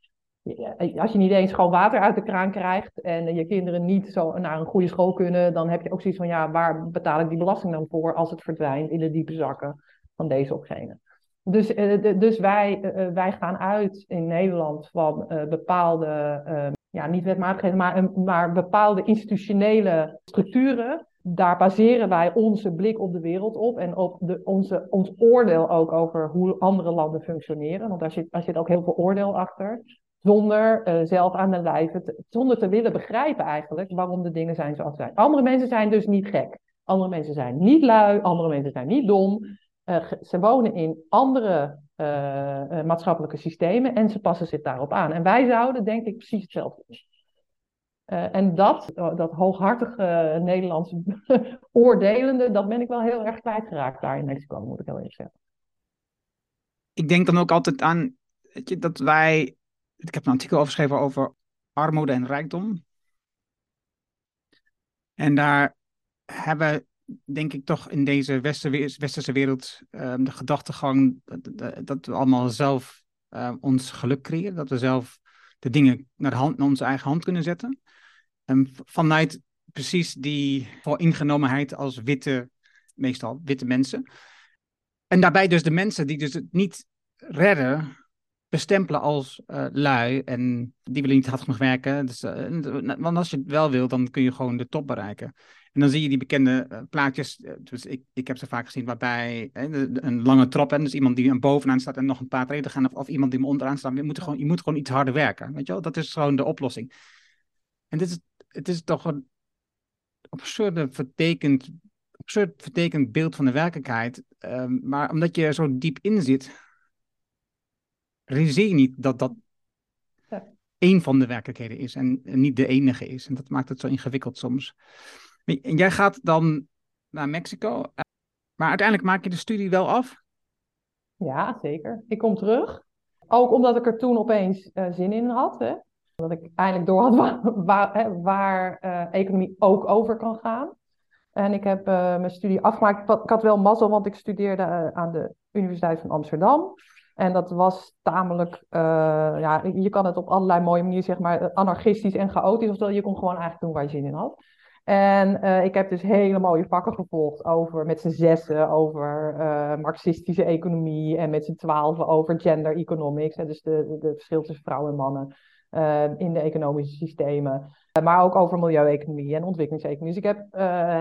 als je niet eens gewoon water uit de kraan krijgt en je kinderen niet zo naar een goede school kunnen, dan heb je ook zoiets van, ja, waar betaal ik die belasting dan voor als het verdwijnt in de diepe zakken van deze of gene? Dus, uh, dus wij, uh, wij gaan uit in Nederland van bepaalde, ja, niet wetmatigheden, maar, maar bepaalde institutionele structuren. Daar baseren wij onze blik op de wereld op en op de, onze, ons oordeel ook over hoe andere landen functioneren. Want daar zit, daar zit ook heel veel oordeel achter zonder uh, zelf aan de te, zonder te willen begrijpen eigenlijk waarom de dingen zijn zoals zijn. Andere mensen zijn dus niet gek. Andere mensen zijn niet lui, andere mensen zijn niet dom. Uh, ze wonen in andere uh, maatschappelijke systemen en ze passen zich daarop aan. En wij zouden, denk ik, precies hetzelfde doen. en dat, dat hooghartige Nederlandse oordelende, dat ben ik wel heel erg kwijtgeraakt daar in Mexico, moet ik heel eerlijk zeggen. Ik denk dan ook altijd aan dat wij ik heb een artikel geschreven over armoede en rijkdom. En daar hebben denk ik toch in deze westerse wereld um, de gedachtegang dat, we allemaal zelf uh, ons geluk creëren. Dat we zelf de dingen naar, de hand, naar onze eigen hand kunnen zetten. En vanuit precies die ingenomenheid als witte, meestal witte mensen. En daarbij dus de mensen die dus het niet redden bestempelen als uh, lui en die willen niet hard genoeg werken. Dus, uh, want als je het wel wil, dan kun je gewoon de top bereiken. En dan zie je die bekende plaatjes, dus ik, ik heb ze vaak gezien, waarbij een lange trap, en dus iemand die aan bovenaan staat en nog een paar treden gaan, of, iemand die me onderaan staat, je moet, gewoon, je moet gewoon iets harder werken. Weet je wel? Dat is gewoon de oplossing. En dit is, het is toch een absurde vertekend, absurd vertekend beeld van de werkelijkheid. Ehm, maar omdat je er zo diep in zit, realiseer je niet dat dat één van de werkelijkheden is en, niet de enige is. En dat maakt het zo ingewikkeld soms. En jij gaat dan naar Mexico, maar uiteindelijk maak je de studie wel af? Ja, zeker. Ik kom terug. Ook omdat ik er toen opeens uh, zin in had. Hè? Dat ik eindelijk door had waar, waar, waar uh, economie ook over kan gaan. En ik heb uh, mijn studie afgemaakt. Ik had wel mazzel, want ik studeerde aan de Universiteit van Amsterdam. En dat was tamelijk, uh, ja, je kan het op allerlei mooie manieren zeg maar anarchistisch en chaotisch. Oftewel, je kon gewoon eigenlijk doen waar je zin in had. En uh, ik heb dus hele mooie vakken gevolgd over, met z'n zessen over uh, marxistische economie en met z'n twaalfen over gender economics. Hè, dus de, de, de verschil tussen vrouwen en mannen in de economische systemen. maar ook over milieueconomie en ontwikkelingseconomie. Dus ik heb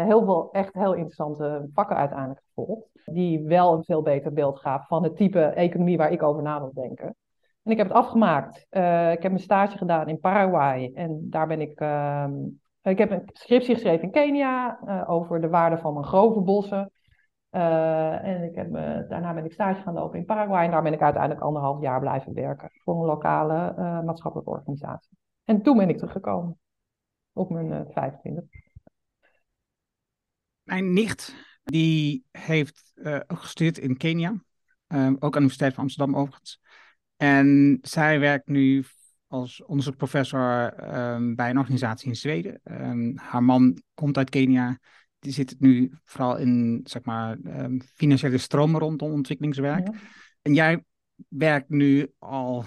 heel veel echt heel interessante vakken uiteindelijk gevolgd die wel een veel beter beeld gaf van het type economie waar ik over na wil denken. En ik heb het afgemaakt. Ik heb mijn stage gedaan in Paraguay en daar ben ik. Uh, ik heb een scriptie geschreven in Kenia over de waarde van mangrovenbossen. Uh, en ik heb, daarna ben ik stage gaan lopen in Paraguay en daar ben ik uiteindelijk anderhalf jaar blijven werken voor een lokale maatschappelijke organisatie. En toen ben ik teruggekomen op mijn 25. Mijn nicht die heeft uh, gestudeerd in Kenia, uh, ook aan de Universiteit van Amsterdam overigens. En zij werkt nu als onderzoekprofessor bij een organisatie in Zweden. Um, haar man komt uit Kenia. Die zit nu vooral in zeg maar, um, financiële stromen rondom ontwikkelingswerk. Ja. En jij werkt nu al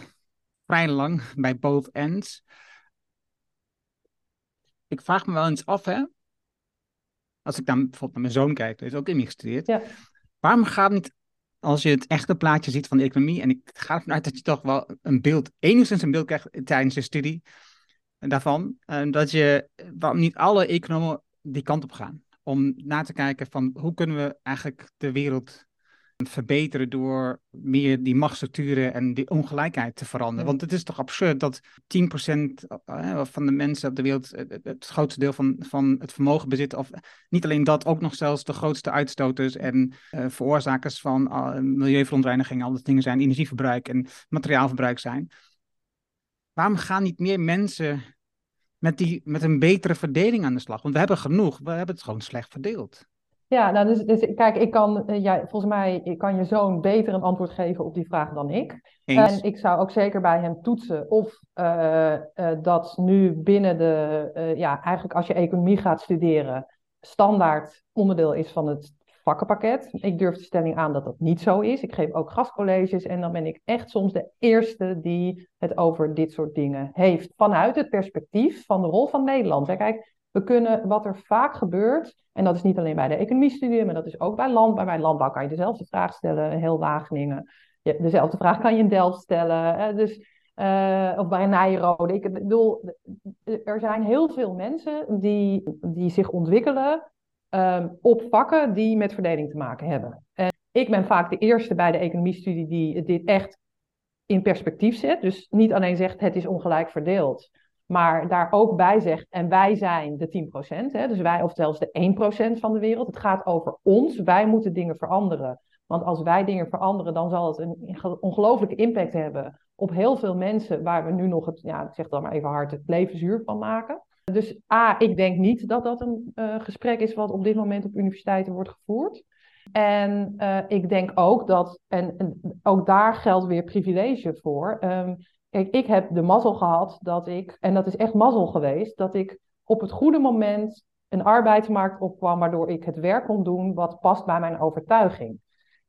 vrij lang bij both ends. Ik vraag me wel eens af, hè, als ik dan bijvoorbeeld naar mijn zoon kijk, die is ook in gestudeerd. Ja. Waarom gaat niet, als je het echte plaatje ziet van de economie, en ik ga ervan uit dat je toch wel een beeld, enigszins een beeld krijgt tijdens je studie daarvan, uh, dat je, waarom niet alle economen die kant op gaan? Om na te kijken van hoe kunnen we eigenlijk de wereld verbeteren door meer die machtsstructuren en die ongelijkheid te veranderen. Want het is toch absurd dat 10% eh, van de mensen op de wereld het grootste deel van, van het vermogen bezitten. Of niet alleen dat, ook nog zelfs de grootste uitstoters en uh, veroorzakers van uh, milieuverontreiniging, al dat dingen zijn, energieverbruik en materiaalverbruik zijn. Waarom gaan niet meer mensen met, die, met een betere verdeling aan de slag? Want we hebben genoeg, we hebben het gewoon slecht verdeeld. Ja, nou, dus, dus kijk, ik kan, uh, ja, volgens mij kan je zoon beter een antwoord geven op die vraag dan ik. Eens. En ik zou ook zeker bij hem toetsen of uh, uh, dat nu binnen de, ja, eigenlijk als je economie gaat studeren, standaard onderdeel is van het vakkenpakket. Ik durf de stelling aan dat dat niet zo is. Ik geef ook gastcolleges en dan ben ik echt soms de eerste die het over dit soort dingen heeft. Vanuit het perspectief van de rol van Nederland. Kijk, we kunnen wat er vaak gebeurt, en dat is niet alleen bij de economiestudie, maar dat is ook bij landbouw. Bij landbouw kan je dezelfde vraag stellen, heel Wageningen. dezelfde vraag kan je in Delft stellen. Dus, uh, of bij Nijrode. Ik bedoel, er zijn heel veel mensen die, die zich ontwikkelen um, op vakken die met verdeling te maken hebben. En ik ben vaak de eerste bij de economiestudie die dit echt in perspectief zet. Dus niet alleen zegt het is ongelijk verdeeld, maar daar ook bij zegt, en wij zijn de 10%, hè, dus wij of zelfs de 1% van de wereld. Het gaat over ons, wij moeten dingen veranderen. Want als wij dingen veranderen, dan zal het een ongelooflijke impact hebben op heel veel mensen waar we nu nog het, ja, ik zeg dan maar even hard, het leven zuur van maken. Dus A, ik denk niet dat dat een uh, gesprek is wat op dit moment op universiteiten wordt gevoerd. En uh, ik denk ook dat, en, ook daar geldt weer privilege voor. Kijk, ik heb de mazzel gehad dat ik, en dat is echt mazzel geweest, dat ik op het goede moment een arbeidsmarkt opkwam waardoor ik het werk kon doen wat past bij mijn overtuiging.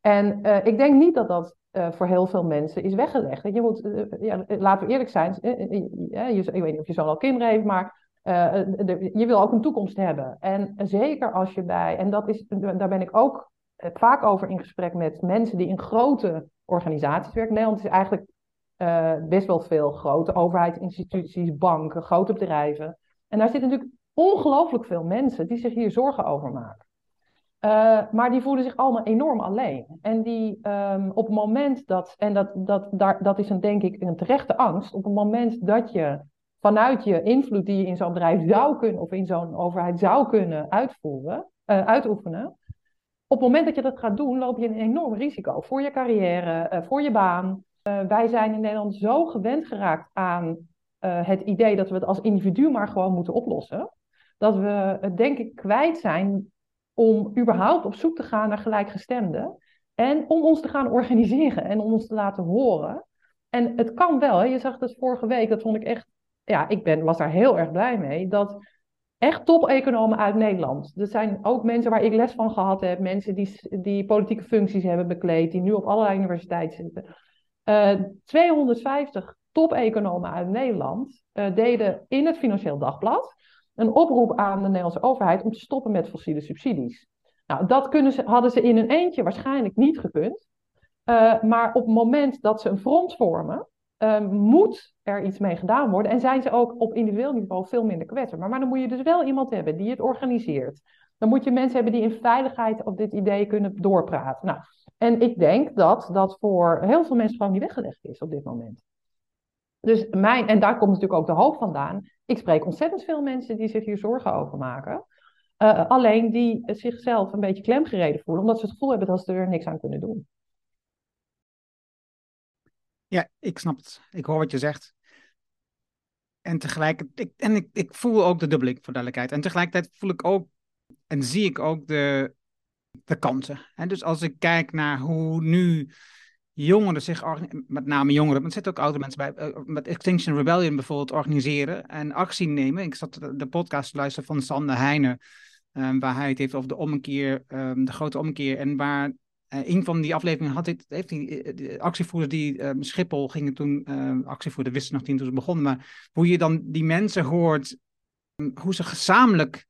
En uh, ik denk niet dat dat voor heel veel mensen is weggelegd. Je moet, ja, laten we eerlijk zijn, je, ik weet niet of je zo'n al kinderen heeft, maar de, je wil ook een toekomst hebben. En zeker als je bij, en dat is, daar ben ik ook vaak over in gesprek met mensen die in grote organisaties werken. Nederland is eigenlijk best wel veel grote overheidsinstituties, banken, grote bedrijven. En daar zitten natuurlijk ongelooflijk veel mensen die zich hier zorgen over maken. Maar die voelen zich allemaal enorm alleen. En die um, op het moment dat, en dat, dat, daar, dat is een, denk ik een terechte angst, op het moment dat je vanuit je invloed die je in zo'n bedrijf zou kunnen, of in zo'n overheid zou kunnen uitvoeren, uh, uitoefenen, op het moment dat je dat gaat doen, loop je een enorm risico voor je carrière, uh, voor je baan. wij zijn in Nederland zo gewend geraakt aan het idee dat we het als individu maar gewoon moeten oplossen, dat we het denk ik kwijt zijn om überhaupt op zoek te gaan naar gelijkgestemden. En om ons te gaan organiseren en om ons te laten horen. En het kan wel, je zag het vorige week, dat vond ik echt, ja, ik ben, was daar heel erg blij mee, dat echt top-economen uit Nederland. Dat zijn ook mensen waar ik les van gehad heb, mensen die, die politieke functies hebben bekleed, die nu op allerlei universiteiten zitten. Uh, eh, 250 top-economen uit Nederland uh, deden in het Financieel Dagblad een oproep aan de Nederlandse overheid om te stoppen met fossiele subsidies. Nou, dat kunnen hadden ze in een eentje waarschijnlijk niet gekund. Uh, maar op het moment dat ze een front vormen, uh, moet er iets mee gedaan worden. En zijn ze ook op individueel niveau veel minder kwetsbaar. Maar dan moet je dus wel iemand hebben die het organiseert. Dan moet je mensen hebben die in veiligheid op dit idee kunnen doorpraten. Nou, en ik denk dat dat voor heel veel mensen gewoon niet weggelegd is op dit moment. Dus mijn, en daar komt natuurlijk ook de hoop vandaan. Ik spreek ontzettend veel mensen die zich hier zorgen over maken. Uh, alleen die zichzelf een beetje klemgereden voelen, omdat ze het gevoel hebben dat ze er niks aan kunnen doen. Ja, ik snap het. Ik hoor wat je zegt. En tegelijkertijd, ik, en ik, ik voel ook de dubbeling voor duidelijkheid. En tegelijkertijd voel ik ook en zie ik ook de, de kansen. En dus als ik kijk naar hoe nu jongeren zich, met name jongeren, maar er zitten ook oude mensen bij, eh, met Extinction Rebellion bijvoorbeeld organiseren en actie nemen. Ik zat de podcast te luisteren van Sander Heijnen, um, waar hij het heeft over de ommekeer, um, de grote ommekeer. En waar uh, een van die afleveringen had, heeft, heeft die, eh, actievoerders die um, Schiphol gingen toen, uh, actievoerder wisten nog niet toen ze begonnen, maar hoe je dan die mensen hoort, hoe ze gezamenlijk,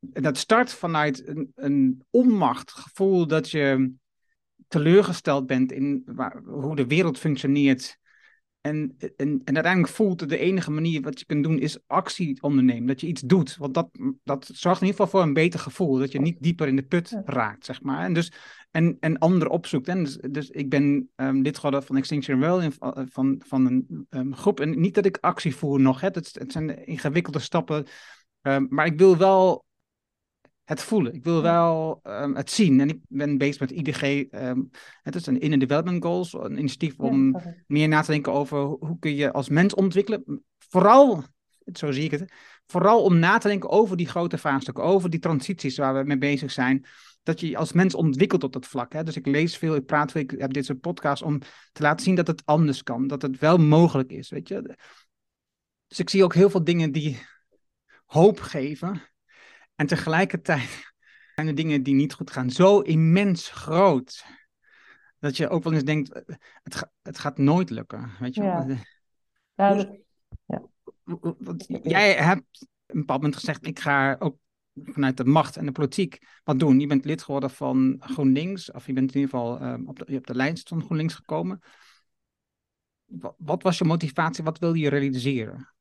dat start vanuit een, een onmacht, gevoel dat je teleurgesteld bent in hoe de wereld functioneert. En, en, en uiteindelijk voelt de enige manier wat je kunt doen is actie ondernemen. Dat je iets doet. Want dat, dat zorgt in ieder geval voor een beter gevoel. Dat je niet dieper in de put raakt, zeg maar. En, dus, en, en anderen opzoekt. En dus, dus ik ben um, lid geworden van Extinction Rebellion, van, van, van een um, groep. En niet dat ik actie voer nog. Hè. Het, het zijn ingewikkelde stappen. Um, maar ik wil wel het voelen. Ik wil wel um, het zien. En ik ben bezig met IDG. Um, het is een Inner Development Goals. Een initiatief om ja, meer na te denken over hoe kun je als mens ontwikkelen. Vooral, zo zie ik het, vooral om na te denken over die grote vraagstukken. Over die transities waar we mee bezig zijn. dat je als mens ontwikkelt op dat vlak. Hè? Dus ik lees veel, ik praat veel, ik heb dit soort podcasts om te laten zien dat het anders kan. Dat het wel mogelijk is, weet je. Dus ik zie ook heel veel dingen die hoop geven. En tegelijkertijd zijn er dingen die niet goed gaan. Zo immens groot. Dat je ook wel eens denkt, eh, het, het gaat nooit lukken, weet je Ja. wel. Ja, ja. Want jij hebt op een bepaald moment gezegd, ik ga ook vanuit de macht en de politiek wat doen. Je bent lid geworden van GroenLinks, of je bent in ieder geval eh, op, de, op de lijst van GroenLinks gekomen. Wat, wat was je motivatie? Wat wil je realiseren?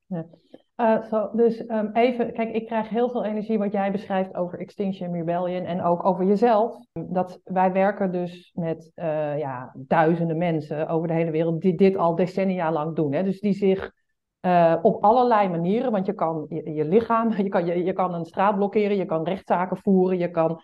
Eh, dus ehm, even, kijk, ik krijg heel veel energie wat jij beschrijft over Extinction Rebellion en ook over jezelf. Dat wij werken dus met eh, ja, duizenden mensen over de hele wereld die dit al decennia lang doen. Hè? Dus die zich eh, op allerlei manieren, want je kan je, lichaam, je kan, je, je kan een straat blokkeren, je kan rechtszaken voeren, je kan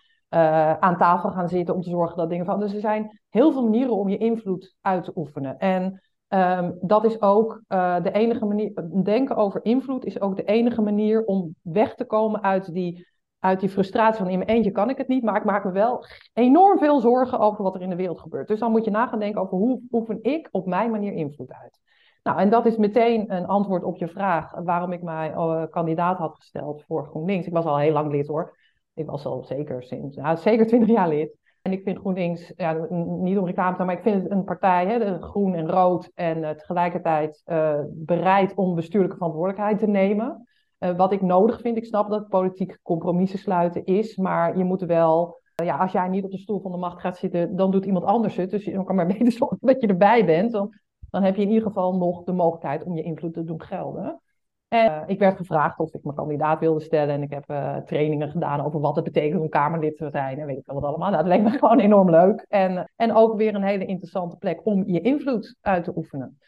aan tafel gaan zitten om te zorgen dat dingen van. Dus er zijn heel veel manieren om je invloed uit te oefenen. En Ehm, dat is ook eh, de enige manier. Denken over invloed is ook de enige manier om weg te komen uit die, uit die frustratie van in mijn eentje kan ik het niet, maar ik maak me wel enorm veel zorgen over wat er in de wereld gebeurt. Dus dan moet je na gaan denken over hoe oefen ik op mijn manier invloed uit. Nou, en dat is meteen een antwoord op je vraag waarom ik mij eh, kandidaat had gesteld voor GroenLinks. Ik was al heel lang lid hoor. Ik was al zeker sinds, nou, zeker twintig jaar lid. En ik vind GroenLinks, ja, niet om reclame te maken, maar ik vind het een partij, hè, groen en rood, en eh, tegelijkertijd eh, bereid om bestuurlijke verantwoordelijkheid te nemen. Eh, wat ik nodig vind, ik snap dat politiek compromissen sluiten is, maar je moet wel, ja, als jij niet op de stoel van de macht gaat zitten, dan doet iemand anders het. Dus je kan maar beter zorgen dat je erbij bent. Dan, dan heb je in ieder geval nog de mogelijkheid om je invloed te doen gelden. En eh, ik werd gevraagd of ik me kandidaat wilde stellen. En ik heb eh, trainingen gedaan over wat het betekent om Kamerlid te zijn. En weet ik veel wat allemaal. Nou, dat leek me gewoon enorm leuk. En, en ook weer een hele interessante plek om je invloed uit te oefenen.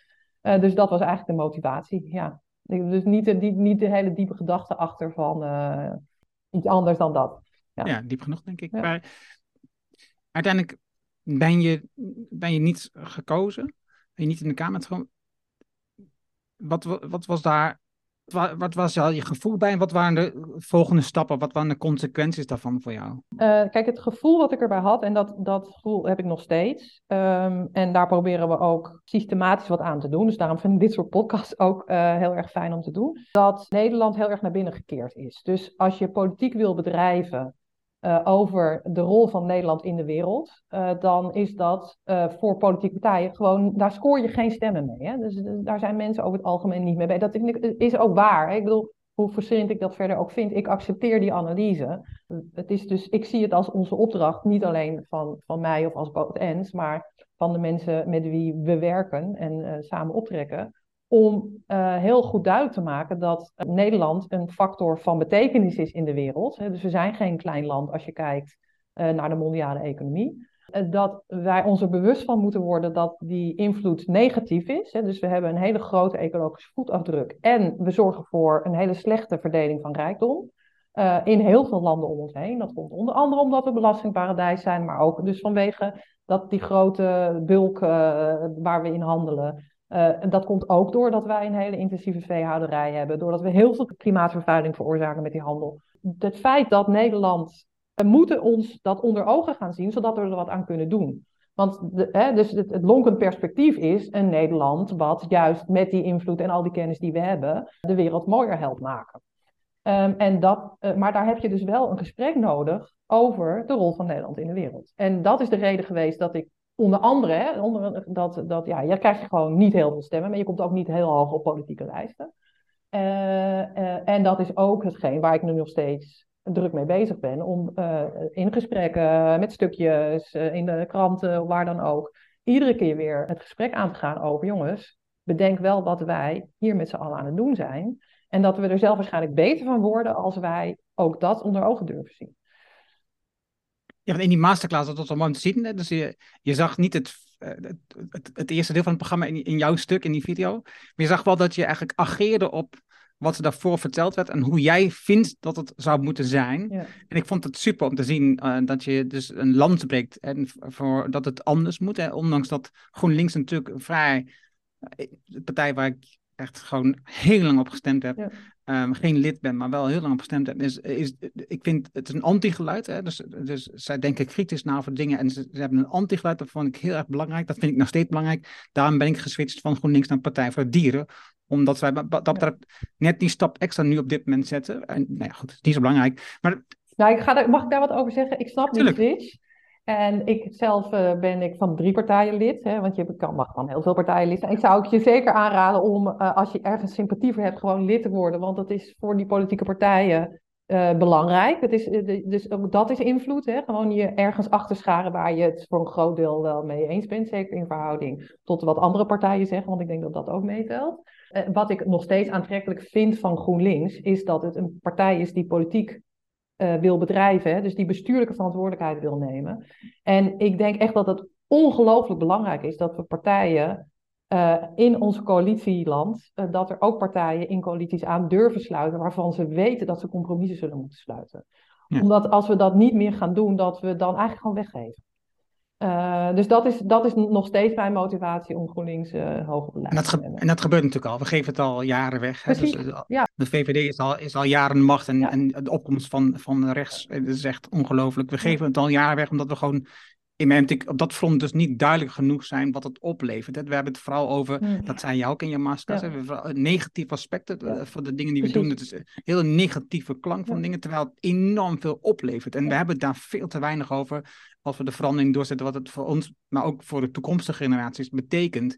Eh, dus dat was eigenlijk de motivatie. Ja. Dus niet de, niet, niet de hele diepe gedachte achter van iets anders dan dat. Ja. Ja, diep genoeg denk ik. Ja. Maar uiteindelijk ben je, ben je niet gekozen. Ben je niet in de Kamer. Wat, wa- wat was daar, wat was je gevoel bij en wat waren de volgende stappen? Wat waren de consequenties daarvan voor jou? Eh, kijk, het gevoel wat ik erbij had, en dat, dat gevoel heb ik nog steeds. Ehm, en daar proberen we ook systematisch wat aan te doen. Dus daarom vind ik dit soort podcasts ook eh, heel erg fijn om te doen. Dat Nederland heel erg naar binnen gekeerd is. Dus als je politiek wil bedrijven eh, over de rol van Nederland in de wereld, eh, dan is dat eh, voor politieke partijen gewoon, daar scoor je geen stemmen mee. Hè? Dus eh, daar zijn mensen over het algemeen niet mee bij. Dat is ook waar. Hè? Ik bedoel, hoe frustrerend ik dat verder ook vind, ik accepteer die analyse. Het is dus, ik zie het als onze opdracht, niet alleen van, van mij of als Boot Ens, maar van de mensen met wie we werken en samen optrekken, om eh, heel goed duidelijk te maken dat eh, Nederland een factor van betekenis is in de wereld. Dus we zijn geen klein land als je kijkt eh, naar de mondiale economie. Dat wij ons er bewust van moeten worden dat die invloed negatief is. Dus we hebben een hele grote ecologische voetafdruk en we zorgen voor een hele slechte verdeling van rijkdom. in heel veel landen om ons heen. Dat komt onder andere omdat we belastingparadijs zijn, maar ook dus vanwege dat die grote bulk waar we in handelen. Eh, dat komt ook doordat wij een hele intensieve veehouderij hebben, doordat we heel veel klimaatvervuiling veroorzaken met die handel. Het feit dat Nederland, we moeten ons dat onder ogen gaan zien, zodat we er wat aan kunnen doen. Want hè, dus het, het lonkend perspectief is een Nederland wat juist met die invloed en al die kennis die we hebben, de wereld mooier helpt maken. Ehm, en dat, eh, maar daar heb je dus wel een gesprek nodig over de rol van Nederland in de wereld. En dat is de reden geweest dat ik onder andere, onder, dat, dat, ja, je krijgt gewoon niet heel veel stemmen, maar je komt ook niet heel hoog op politieke lijsten. Eh, eh, en dat is ook hetgeen waar ik nu nog steeds druk mee bezig ben, om eh, in gesprekken, met stukjes, in de kranten, waar dan ook, iedere keer weer het gesprek aan te gaan over, jongens, bedenk wel wat wij hier met z'n allen aan het doen zijn. En dat we er zelf waarschijnlijk beter van worden als wij ook dat onder ogen durven zien. Ja, want in die masterclass dat was al mooi om te zien. Hè? Dus je, je zag niet het, eh, het, het, het eerste deel van het programma in, in jouw stuk, in die video. Maar je zag wel dat je eigenlijk ageerde op wat er daarvoor verteld werd en hoe jij vindt dat het zou moeten zijn. Ja. En ik vond het super om te zien eh, dat je dus een land breekt en voor dat het anders moet. Hè? Ondanks dat GroenLinks natuurlijk een vrij, eh, de partij waar ik echt gewoon heel lang op gestemd heb. Ja. Ehm, geen lid ben, maar wel heel lang op gestemd heb. Is, is, ik vind het is een anti-geluid. Hè? Dus, dus zij denken kritisch na over dingen. En ze, ze hebben een anti-geluid. Dat vond ik heel erg belangrijk. Dat vind ik nog steeds belangrijk. Daarom ben ik geswitcht van GroenLinks naar Partij voor de Dieren omdat wij dat betreft net die stap extra nu op dit moment zetten. En nou ja, goed, het is niet zo belangrijk. Maar... Nou, ik ga daar, mag ik daar wat over zeggen? Ik snap die switch. En ik zelf uh, ben ik van drie partijen lid, hè, want je kan, mag van heel veel partijen lid zijn. Ik zou je zeker aanraden om, uh, als je ergens sympathie voor hebt, gewoon lid te worden. Want dat is voor die politieke partijen uh, belangrijk. Het is, dus ook dat is invloed. Hè? Gewoon je ergens achter scharen waar je het voor een groot deel wel mee eens bent. Zeker in verhouding tot wat andere partijen zeggen, want ik denk dat dat ook meetelt. wat ik nog steeds aantrekkelijk vind van GroenLinks, is dat het een partij is die politiek uh, wil bedrijven, hè, dus die bestuurlijke verantwoordelijkheid wil nemen. En ik denk echt dat het ongelooflijk belangrijk is dat we partijen uh, in ons coalitieland, uh, dat er ook partijen in coalities aan durven sluiten waarvan ze weten dat ze compromissen zullen moeten sluiten. Ja. Omdat als we dat niet meer gaan doen, dat we dan eigenlijk gewoon weggeven. Uh, dus dat is, dat is nog steeds mijn motivatie om GroenLinks uh, en dat, te nemen. en dat gebeurt natuurlijk al. We geven het al jaren weg. Precies, dus, ja. De VVD is al, is al jaren macht en, Ja. en de opkomst van, van rechts eh, is echt ongelooflijk. We geven het al jaren weg omdat we gewoon in mijn optiek op dat front dus niet duidelijk genoeg zijn wat het oplevert. We hebben het vooral over, Hmm. dat zei je ook in je maskers, Ja. negatieve aspecten Ja. eh, voor de dingen die we Precies. doen. Het is een hele negatieve klank van Ja. dingen, terwijl het enorm veel oplevert. En we hebben het daar veel te weinig over als we de verandering doorzetten, wat het voor ons, maar ook voor de toekomstige generaties betekent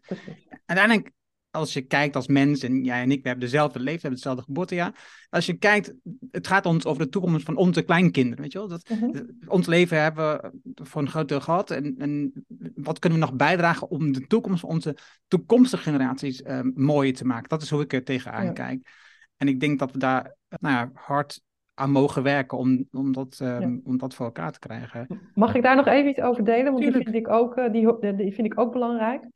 uiteindelijk, als je kijkt als mens, en jij en ik, we hebben dezelfde leeftijd, we hebben hetzelfde geboortejaar. Als je kijkt, het gaat ons over de toekomst van onze kleinkinderen, weet je wel? Dat, Mhm. ons leven hebben we voor een groot deel gehad. En, en wat kunnen we nog bijdragen om de toekomst van onze toekomstige generaties eh, mooier te maken? Dat is hoe ik er tegenaan Ja. kijk. En ik denk dat we daar eh, nou ja, hard aan mogen werken om, om, dat, eh, Ja. om dat voor elkaar te krijgen. Mag ik daar nog even iets over delen? Want die Tuurlijk. vind, ik ook, eh, die, die vind ik ook belangrijk.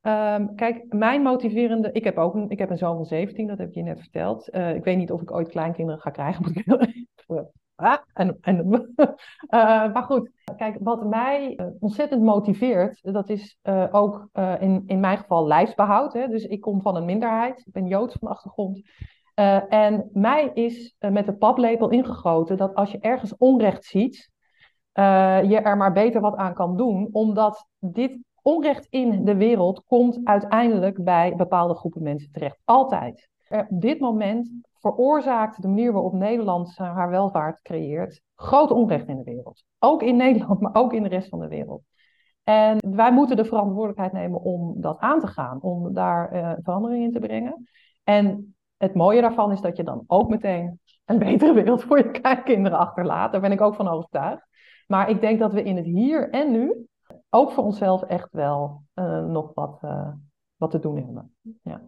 Ehm, kijk, mijn motiverende... Ik heb ook een, ik heb een zoon van 17, dat heb ik je net verteld. Eh, ik weet niet of ik ooit kleinkinderen ga krijgen. Even... Ah, en, en, Eh, maar goed, kijk, wat mij eh, ontzettend motiveert, dat is eh, ook eh, in, in mijn geval lijfsbehoud. Hè? Dus ik kom van een minderheid, ik ben Joods van achtergrond. Eh, en mij is eh, met de paplepel ingegoten dat als je ergens onrecht ziet, eh, je er maar beter wat aan kan doen, omdat dit onrecht in de wereld komt uiteindelijk bij bepaalde groepen mensen terecht. Altijd. Op dit moment veroorzaakt de manier waarop Nederland haar welvaart creëert groot onrecht in de wereld. Ook in Nederland, maar ook in de rest van de wereld. En wij moeten de verantwoordelijkheid nemen om dat aan te gaan, om daar verandering in te brengen. En het mooie daarvan is dat je dan ook meteen een betere wereld voor je kleinkinderen achterlaat. Daar ben ik ook van overtuigd. Maar ik denk dat we in het hier en nu ook voor onszelf echt wel uh, nog wat, uh, wat te doen hebben. Ja.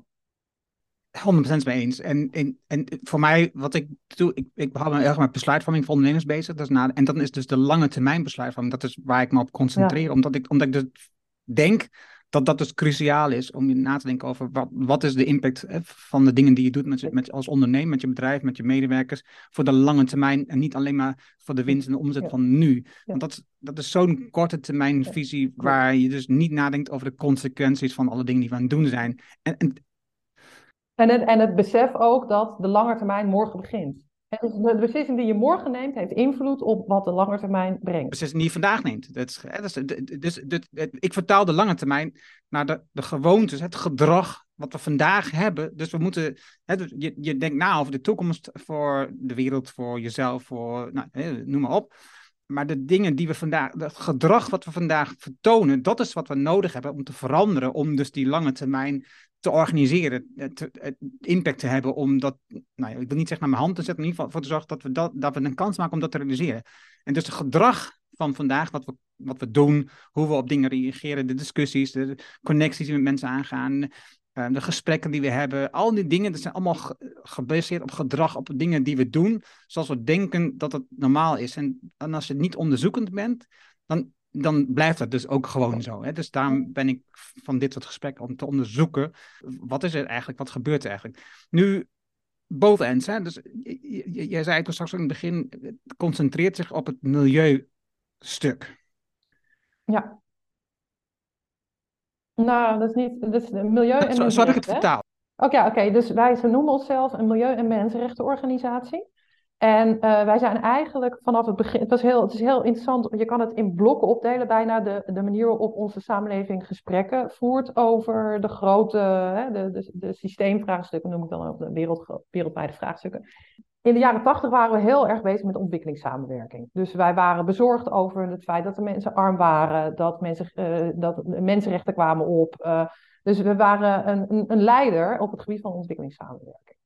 100% mee eens. En, en, en voor mij, wat ik doe, ik, ik hou me erg met besluitvorming voor ondernemers bezig. Dat is na, en dan is dus de lange termijn besluitvorming. Dat is waar ik me op concentreer. Ja. Omdat, ik, omdat ik dus denk dat dat dus cruciaal is om je na te denken over wat, wat is de impact van de dingen die je doet met, met, als ondernemer, met je bedrijf, met je medewerkers, voor de lange termijn en niet alleen maar voor de winst en de omzet Ja. van nu. Want dat, dat is zo'n korte termijn visie waar je dus niet nadenkt over de consequenties van alle dingen die we aan het doen zijn. En, en, en, het, en het besef ook dat de lange termijn morgen begint. Dus de beslissing die je morgen neemt, heeft invloed op wat de lange termijn brengt. beslissing die je vandaag neemt. Dat is, dat is, dus, dus, ik vertaal de lange termijn naar de, de gewoontes, het gedrag wat we vandaag hebben. Dus we moeten, hè, dus je, je denkt na over de toekomst voor de wereld, voor jezelf, voor, nou, noem maar op. Maar de dingen die we vandaag, het gedrag wat we vandaag vertonen, dat is wat we nodig hebben om te veranderen, om dus die lange termijn te organiseren, te, het impact te hebben om dat, nou ja, ik wil niet zeggen naar mijn hand te zetten, in ieder geval voor te zorgen dat we, dat, dat we een kans maken om dat te realiseren. En dus het gedrag van vandaag, wat we, wat we doen, hoe we op dingen reageren, de discussies, de connecties die met mensen aangaan, uh, de gesprekken die we hebben, al die dingen, dat zijn allemaal ge gebaseerd op gedrag, op dingen die we doen, zoals we denken dat het normaal is. En, en als je niet onderzoekend bent, dan dan blijft dat dus ook gewoon zo. Hè? Dus daarom ben ik van dit soort gesprekken om te onderzoeken, wat is er eigenlijk, wat gebeurt er eigenlijk. Nu, bovenends, hè? dus jij zei het straks in het begin, het concentreert zich op het milieustuk. Ja. Nou, dat is niet, dat is milieu en zo, zo heb ik het vertaald. Ook ja, oké. Dus wij ze noemen onszelf een milieu- en mensenrechtenorganisatie. En uh, wij zijn eigenlijk vanaf het begin, het, was heel, het is heel interessant, je kan het in blokken opdelen, bijna de, de manier waarop onze samenleving gesprekken voert over de grote, hè, de, de, de systeemvraagstukken, noem ik dan ook, de wereld, wereldwijde vraagstukken. In de jaren tachtig waren we heel erg bezig met ontwikkelingssamenwerking. Dus wij waren bezorgd over het feit dat de mensen arm waren, dat, mensen, uh, dat mensenrechten kwamen op. Uh, dus we waren een, een, een leider op het gebied van ontwikkelingssamenwerking.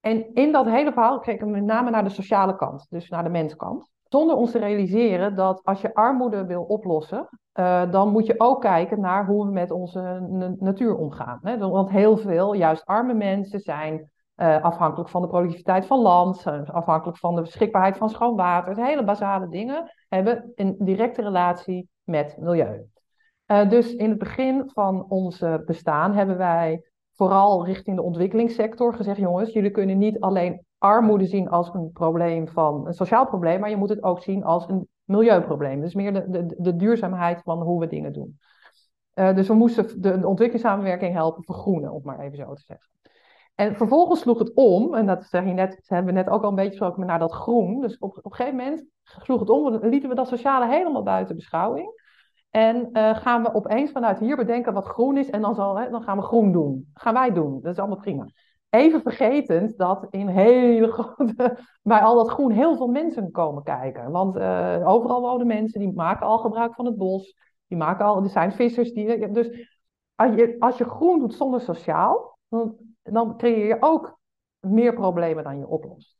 En in dat hele verhaal keken we met name naar de sociale kant, dus naar de menskant. Zonder ons te realiseren dat als je armoede wil oplossen, uh, dan moet je ook kijken naar hoe we met onze natuur omgaan. Hè? Want heel veel, juist arme mensen, zijn uh, afhankelijk van de productiviteit van land, afhankelijk van de beschikbaarheid van schoon water. Dus hele basale dingen hebben een directe relatie met milieu. Uh, dus in het begin van ons bestaan hebben wij vooral richting de ontwikkelingssector gezegd: jongens, jullie kunnen niet alleen armoede zien als een probleem van een sociaal probleem, maar je moet het ook zien als een milieuprobleem. Dus meer de, de, de duurzaamheid van hoe we dingen doen. Dus we moesten de, de ontwikkelingssamenwerking helpen vergroenen, om maar even zo te zeggen. En vervolgens sloeg het om, en dat zeg je net, hebben we net ook al een beetje gesproken, naar dat groen. Dus op, op een gegeven moment sloeg het om, lieten we dat sociale helemaal buiten beschouwing. En uh, gaan we opeens vanuit hier bedenken wat groen is en dan, zal, hè, dan gaan we groen doen. gaan wij doen. Dat is allemaal prima. Even vergetend dat in hele grote, bij al dat groen heel veel mensen komen kijken. Want uh, overal wonen mensen, die maken al gebruik van het bos. Die maken al, er zijn vissers. Die, dus als je, als je groen doet zonder sociaal, dan, dan creëer je ook meer problemen dan je oplost.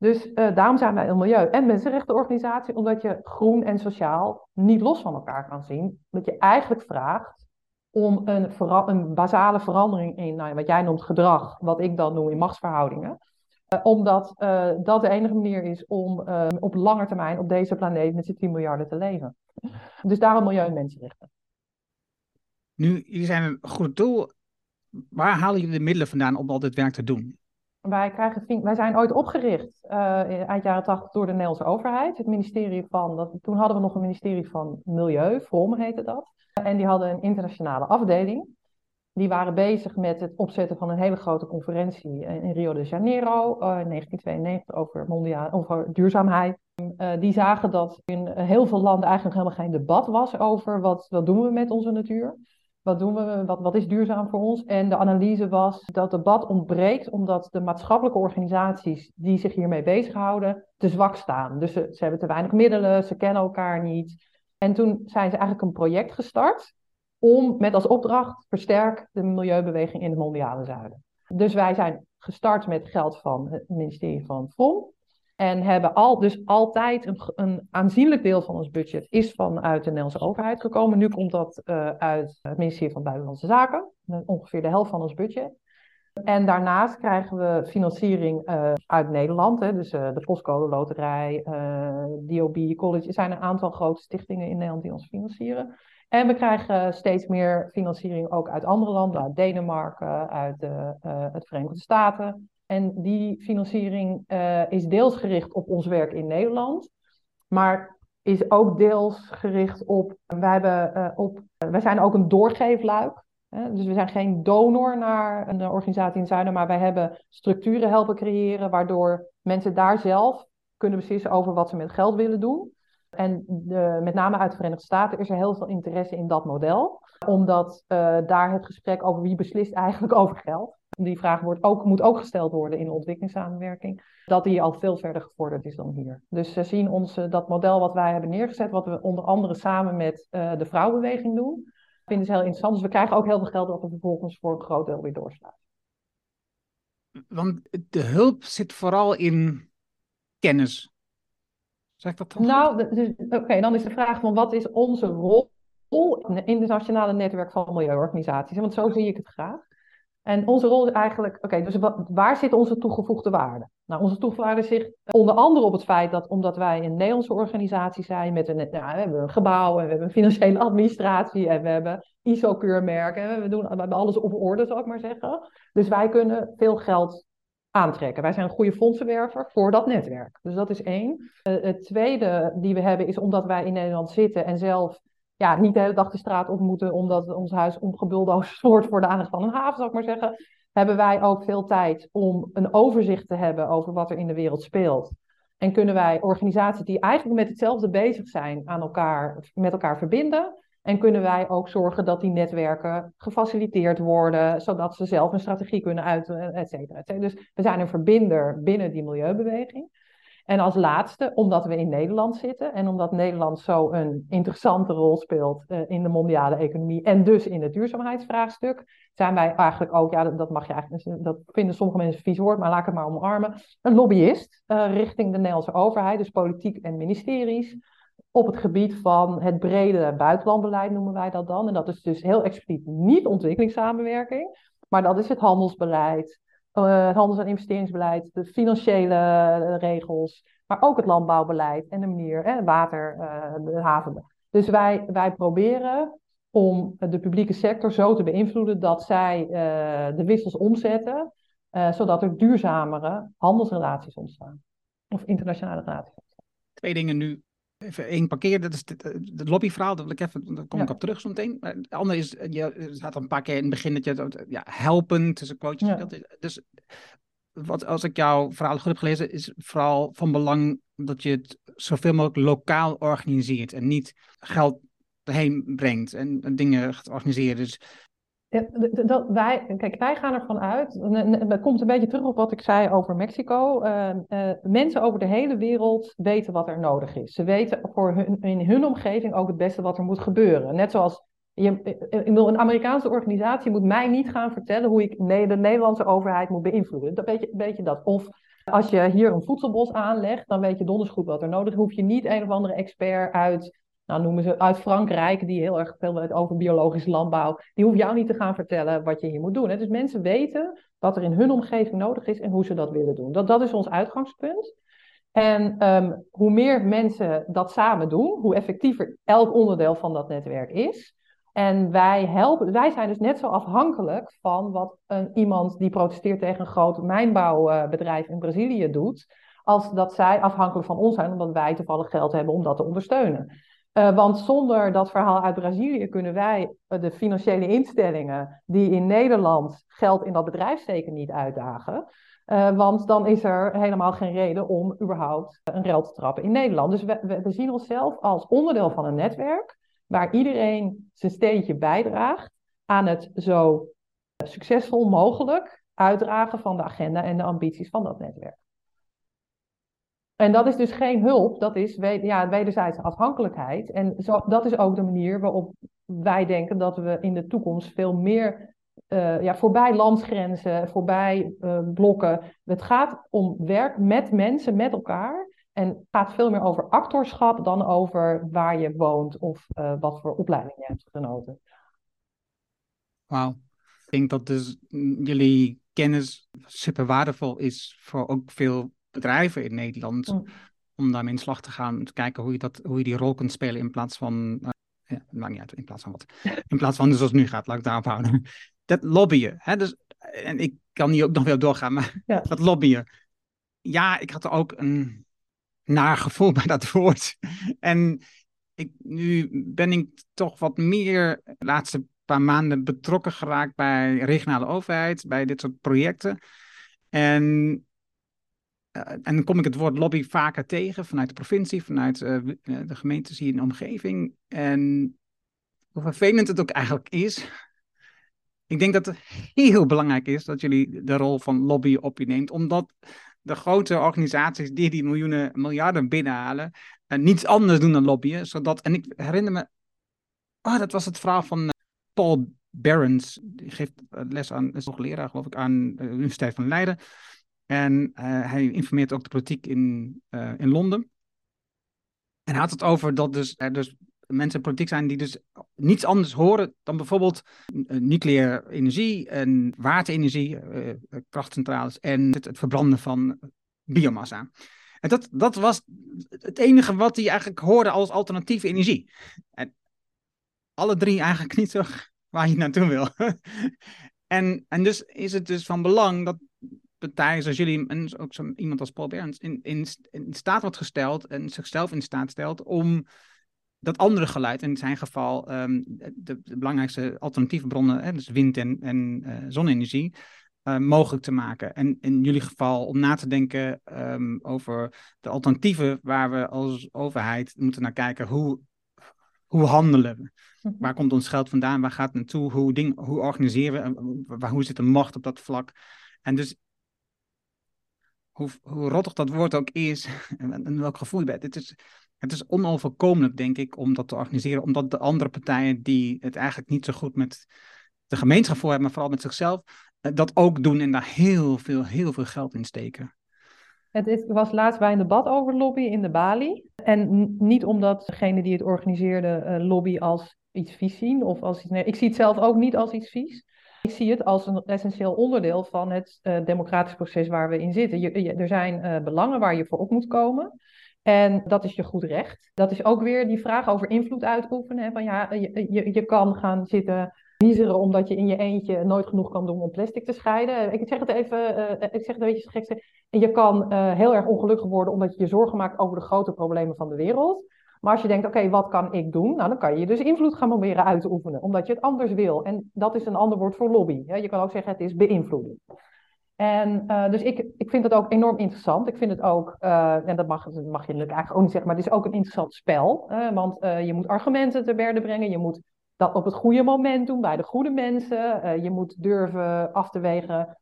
Dus uh, daarom zijn wij een milieu- en mensenrechtenorganisatie, omdat je groen en sociaal niet los van elkaar kan zien. Dat je eigenlijk vraagt om een, een basale verandering in nou, wat jij noemt gedrag, wat ik dan noem in machtsverhoudingen. Uh, omdat uh, dat de enige manier is om op lange termijn op deze planeet met z'n 10 miljarden te leven. Dus daarom milieu- en mensenrechten. Nu, jullie zijn een goed doel. Waar halen jullie de middelen vandaan om al dit werk te doen? Wij, krijgen, wij zijn ooit opgericht uh, eind jaren 80 door de Nederlandse overheid. Het ministerie van, dat, toen hadden we nog een ministerie van Milieu, VROM heette dat. En die hadden een internationale afdeling. Die waren bezig met het opzetten van een hele grote conferentie in Rio de Janeiro uh, in 1992 over, mondiaal, over duurzaamheid. Uh, die zagen dat in heel veel landen eigenlijk helemaal geen debat was over wat, wat doen we met onze natuur. Wat doen we? Wat, wat is duurzaam voor ons? En de analyse was dat debat ontbreekt omdat de maatschappelijke organisaties die zich hiermee bezighouden te zwak staan. Dus ze, hebben te weinig middelen, ze kennen elkaar niet. En toen zijn ze eigenlijk een project gestart om met als opdracht versterk de milieubeweging in het mondiale zuiden. Dus wij zijn gestart met geld van het ministerie van FOM. En hebben al, dus altijd een, een, aanzienlijk deel van ons budget is vanuit de Nederlandse overheid gekomen. Nu komt dat uh, uit het ministerie van Buitenlandse Zaken, ongeveer de helft van ons budget. En daarnaast krijgen we financiering uh, uit Nederland, hè, dus uh, de Postcode Loterij, DOB College. Er zijn een aantal grote stichtingen in Nederland die ons financieren. En we krijgen steeds meer financiering ook uit andere landen, uit Denemarken, uit het Verenigde Staten. En die financiering uh, is deels gericht op ons werk in Nederland, maar is ook deels gericht op. Wij, hebben, uh, op, wij zijn ook een doorgeefluik. Hè? Dus we zijn geen donor naar een organisatie in zuiden, maar wij hebben structuren helpen creëren, waardoor mensen daar zelf kunnen beslissen over wat ze met geld willen doen. En de, met name uit de Verenigde Staten is er heel veel interesse in dat model, omdat uh, daar het gesprek over wie beslist eigenlijk over geld die vraag wordt ook, moet ook gesteld worden in de ontwikkelingssamenwerking, dat die al veel verder gevorderd is dan hier. Dus ze zien ons dat model wat wij hebben neergezet, wat we onder andere samen met uh, de vrouwenbeweging doen, vinden ze heel interessant. Dus we krijgen ook heel veel geld dat we vervolgens voor een groot deel weer doorslaan. Want de hulp zit vooral in kennis. Zeg ik dat dan? Nou, dus, oké, okay, dan is de vraag van wat is onze rol in het internationale netwerk van milieuorganisaties? Want zo zie ik het graag. En onze rol is eigenlijk, oké, dus waar zit onze toegevoegde waarde? Nou, onze toegevoegde waarde zit onder andere op het feit dat, omdat wij een Nederlandse organisatie zijn, met een, nou, we hebben een gebouw en we hebben een financiële administratie en we hebben ISO-keurmerken, we, doen, we hebben alles op orde, zal ik maar zeggen. Dus wij kunnen veel geld aantrekken. Wij zijn een goede fondsenwerver voor dat netwerk. Dus dat is één. Uh, het tweede die we hebben is omdat wij in Nederland zitten en zelf ja, niet de hele dag de straat op moeten omdat ons huis omgebuldoosd wordt voor de aandacht van een haven, zal ik maar zeggen. hebben wij ook veel tijd om een overzicht te hebben over wat er in de wereld speelt. En kunnen wij organisaties die eigenlijk met hetzelfde bezig zijn aan elkaar, met elkaar verbinden. En kunnen wij ook zorgen dat die netwerken gefaciliteerd worden, zodat ze zelf een strategie kunnen uit, cetera, et cetera. Dus we zijn een verbinder binnen die milieubeweging. En als laatste, omdat we in Nederland zitten en omdat Nederland zo een interessante rol speelt uh, in de mondiale economie en dus in het duurzaamheidsvraagstuk, zijn wij eigenlijk ook, ja, dat, mag je eigenlijk, dat vinden sommige mensen een vies woord, maar laat ik het maar omarmen, een lobbyist uh, richting de Nederlandse overheid, dus politiek en ministeries, op het gebied van het brede buitenlandbeleid noemen wij dat dan. En dat is dus heel expliciet niet ontwikkelingssamenwerking, maar dat is het handelsbeleid, uh, het handels- en investeringsbeleid, de financiële uh, regels, maar ook het landbouwbeleid en de manier, hè, water, uh, de haven. Dus wij, wij proberen om de publieke sector zo te beïnvloeden dat zij de wissels omzetten, zodat er duurzamere handelsrelaties ontstaan. Of internationale relaties ontstaan. Twee dingen nu Even één parkeer, dat is het lobbyverhaal, daar wil ik even, daar kom ja. ik op terug zo meteen. Het andere is, je staat een paar keer in het begin dat je ja, helpen tussen quotes ja. Dus wat, als ik jouw verhaal goed heb gelezen, is vooral van belang dat je het zoveel mogelijk lokaal organiseert en niet geld erheen brengt en, en dingen gaat organiseren. Dus dat, wij, kijk, wij gaan ervan uit, dat komt een beetje terug op wat ik zei over Mexico. Uh, uh, mensen over de hele wereld weten wat er nodig is. Ze weten voor hun, in hun omgeving ook het beste wat er moet gebeuren. Net zoals je, ik bedoel, een Amerikaanse organisatie moet mij niet gaan vertellen hoe ik de Nederlandse overheid moet beïnvloeden. Dat weet je, weet je dat. Of als je hier een voedselbos aanlegt, dan weet je donders goed wat er nodig is. Hoef je niet een of andere expert uit nou noemen ze uit Frankrijk, die heel erg veel over biologische landbouw, die hoeft jou niet te gaan vertellen wat je hier moet doen. Hè? Dus mensen weten wat er in hun omgeving nodig is en hoe ze dat willen doen. Dat, dat is ons uitgangspunt. En um, hoe meer mensen dat samen doen, hoe effectiever elk onderdeel van dat netwerk is. En wij helpen, wij zijn dus net zo afhankelijk van wat een, iemand die protesteert tegen een groot mijnbouwbedrijf in Brazilië doet, als dat zij afhankelijk van ons zijn, omdat wij toevallig geld hebben om dat te ondersteunen. Uh, want zonder dat verhaal uit Brazilië kunnen wij de financiële instellingen die in Nederland geld in dat bedrijf steken niet uitdagen. Uh, want dan is er helemaal geen reden om überhaupt een rel te trappen in Nederland. Dus we, we, zien onszelf als onderdeel van een netwerk waar iedereen zijn steentje bijdraagt aan het zo succesvol mogelijk uitdragen van de agenda en de ambities van dat netwerk. En dat is dus geen hulp, dat is ja, wederzijdse afhankelijkheid. En zo, dat is ook de manier waarop wij denken dat we in de toekomst veel meer uh, ja, voorbij landsgrenzen, voorbij uh, blokken. Het gaat om werk met mensen, met elkaar. En het gaat veel meer over actorschap dan over waar je woont of uh, wat voor opleiding je hebt genoten. Wauw. Ik denk dat dus jullie kennis super waardevol is voor ook veel bedrijven in Nederland om daarmee in slag te gaan, te kijken hoe je, dat, hoe je die rol kunt spelen in plaats van, uh, ja, maakt niet uit, in plaats van wat, in plaats van zoals het nu gaat, laat ik daarop houden. Dat lobbyen, hè, dus, en ik kan hier ook nog wel doorgaan, maar ja. dat lobbyen. Ja, ik had er ook een naar gevoel bij dat woord. En ik, nu ben ik toch wat meer de laatste paar maanden betrokken geraakt bij regionale overheid, bij dit soort projecten. En en dan kom ik het woord lobby vaker tegen vanuit de provincie, vanuit uh, de gemeentes hier in de omgeving. En hoe vervelend het ook eigenlijk is. Ik denk dat het heel belangrijk is dat jullie de rol van lobby op je neemt, omdat de grote organisaties die die miljoenen, miljarden binnenhalen, niets anders doen dan lobbyen. Zodat, en ik herinner me, oh, dat was het verhaal van Paul Barons, die geeft les aan, is hoogleraar geloof ik, aan de Universiteit van Leiden. En uh, hij informeert ook de politiek in, uh, in Londen. En hij had het over dat dus, er dus mensen in politiek zijn die dus niets anders horen dan bijvoorbeeld uh, nucleaire energie en waterenergie, krachtcentrales en het, het, verbranden van biomassa. En dat, dat was het enige wat hij eigenlijk hoorde als alternatieve energie. En alle drie eigenlijk niet zo waar je naartoe wil. en, en dus is het dus van belang dat partijen zoals jullie en ook zo iemand als Paul Berns in, in, in staat wordt gesteld en zichzelf in staat stelt om dat andere geluid, in zijn geval um, de, de, belangrijkste alternatieve bronnen, hè, dus wind en, en uh, zonne-energie, uh, mogelijk te maken. En in jullie geval om na te denken um, over de alternatieven waar we als overheid moeten naar kijken. Hoe, hoe handelen we? Waar komt ons geld vandaan? Waar gaat het naartoe? Hoe, ding, hoe organiseren we? Waar, hoe zit de macht op dat vlak? En dus hoe, hoe rottig dat woord ook is en welk gevoel je bent. Het is, het is onoverkomelijk, denk ik, om dat te organiseren. Omdat de andere partijen die het eigenlijk niet zo goed met de gemeenschap voor hebben, maar vooral met zichzelf, eh, dat ook doen en daar heel veel, heel veel geld in steken. Het was laatst bij een debat over lobby in de Bali. En niet omdat degene die het organiseerde uh, lobby als iets vies zien. Of als iets, nee, ik zie het zelf ook niet als iets vies. Ik zie het als een essentieel onderdeel van het uh, democratisch proces waar we in zitten. Je, er zijn uh, belangen waar je voor op moet komen. En dat is je goed recht. Dat is ook weer die vraag over invloed uitoefenen. Van ja, je, je, je kan gaan zitten miezeren omdat je in je eentje nooit genoeg kan doen om plastic te scheiden. Ik zeg het even, uh, ik zeg het een beetje gekste. Je kan heel erg ongelukkig worden omdat je je zorgen maakt over de grote problemen van de wereld. Maar als je denkt, oké, wat kan ik doen? Nou, dan kan je dus invloed gaan proberen uit te oefenen, omdat je het anders wil. En dat is een ander woord voor lobby. Je kan ook zeggen, het is beïnvloeding. En uh, dus ik, ik vind het ook enorm interessant. Ik vind het ook, uh, en dat mag, dat mag je natuurlijk eigenlijk ook niet zeggen, maar het is ook een interessant spel. Want je moet argumenten te berde brengen. Je moet dat op het goede moment doen bij de goede mensen. je moet durven af te wegen.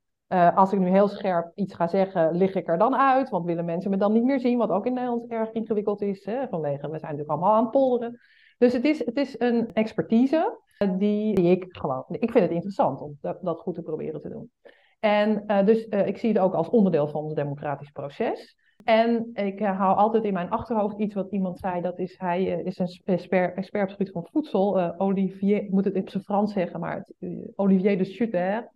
Als ik nu heel scherp iets ga zeggen, lig ik er dan uit? Want willen mensen me dan niet meer zien? Wat ook in Nederland erg ingewikkeld is. Hè, vanwege, we zijn natuurlijk allemaal aan het polderen. Dus het is, het is een expertise die, die ik gewoon. Ik vind het interessant om dat, dat goed te proberen te doen. En uh, dus ik zie het ook als onderdeel van ons democratisch proces. En ik uh, hou altijd in mijn achterhoofd iets wat iemand zei. Dat is, hij is een expert, op het gebied van voedsel. Olivier, ik moet het in zijn Frans zeggen, maar Olivier de Schutter.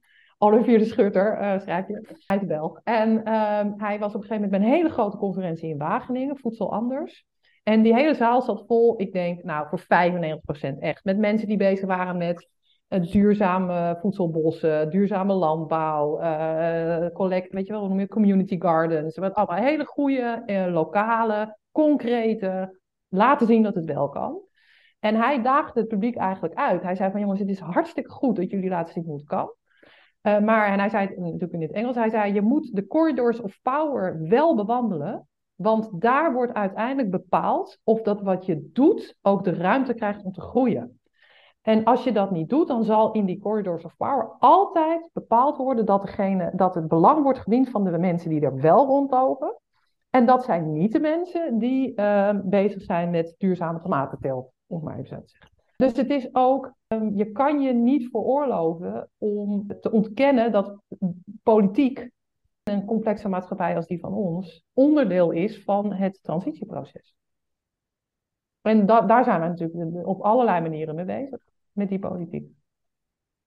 Olivier de Schutter, schrijf je. Is Belg. En ehm, hij was op een gegeven moment bij een hele grote conferentie in Wageningen, Voedsel Anders. En die hele zaal zat vol, ik denk, nou, voor 95% echt. Met mensen die bezig waren met duurzame voedselbossen, duurzame landbouw, uh, collect, weet je wel, je community gardens. Wat allemaal hele goede, uh, lokale, concrete, laten zien dat het wel kan. En hij daagde het publiek eigenlijk uit. Hij zei van jongens, het is hartstikke goed dat jullie laten zien hoe het kan. Uh, maar, en hij zei natuurlijk in het Engels, hij zei je moet de corridors of power wel bewandelen. Want daar wordt uiteindelijk bepaald of dat wat je doet ook de ruimte krijgt om te groeien. En als je dat niet doet, dan zal in die corridors of power altijd bepaald worden dat, dat het belang wordt gediend van de mensen die er wel rondlopen. En dat zijn niet de mensen die uh, bezig zijn met duurzame tomatenteelt, om maar even zo te zeggen. Dus het is ook, um, je kan je niet veroorloven om te ontkennen dat politiek, een complexe maatschappij als die van ons, onderdeel is van het transitieproces. En da daar zijn we natuurlijk op allerlei manieren mee bezig met die politiek.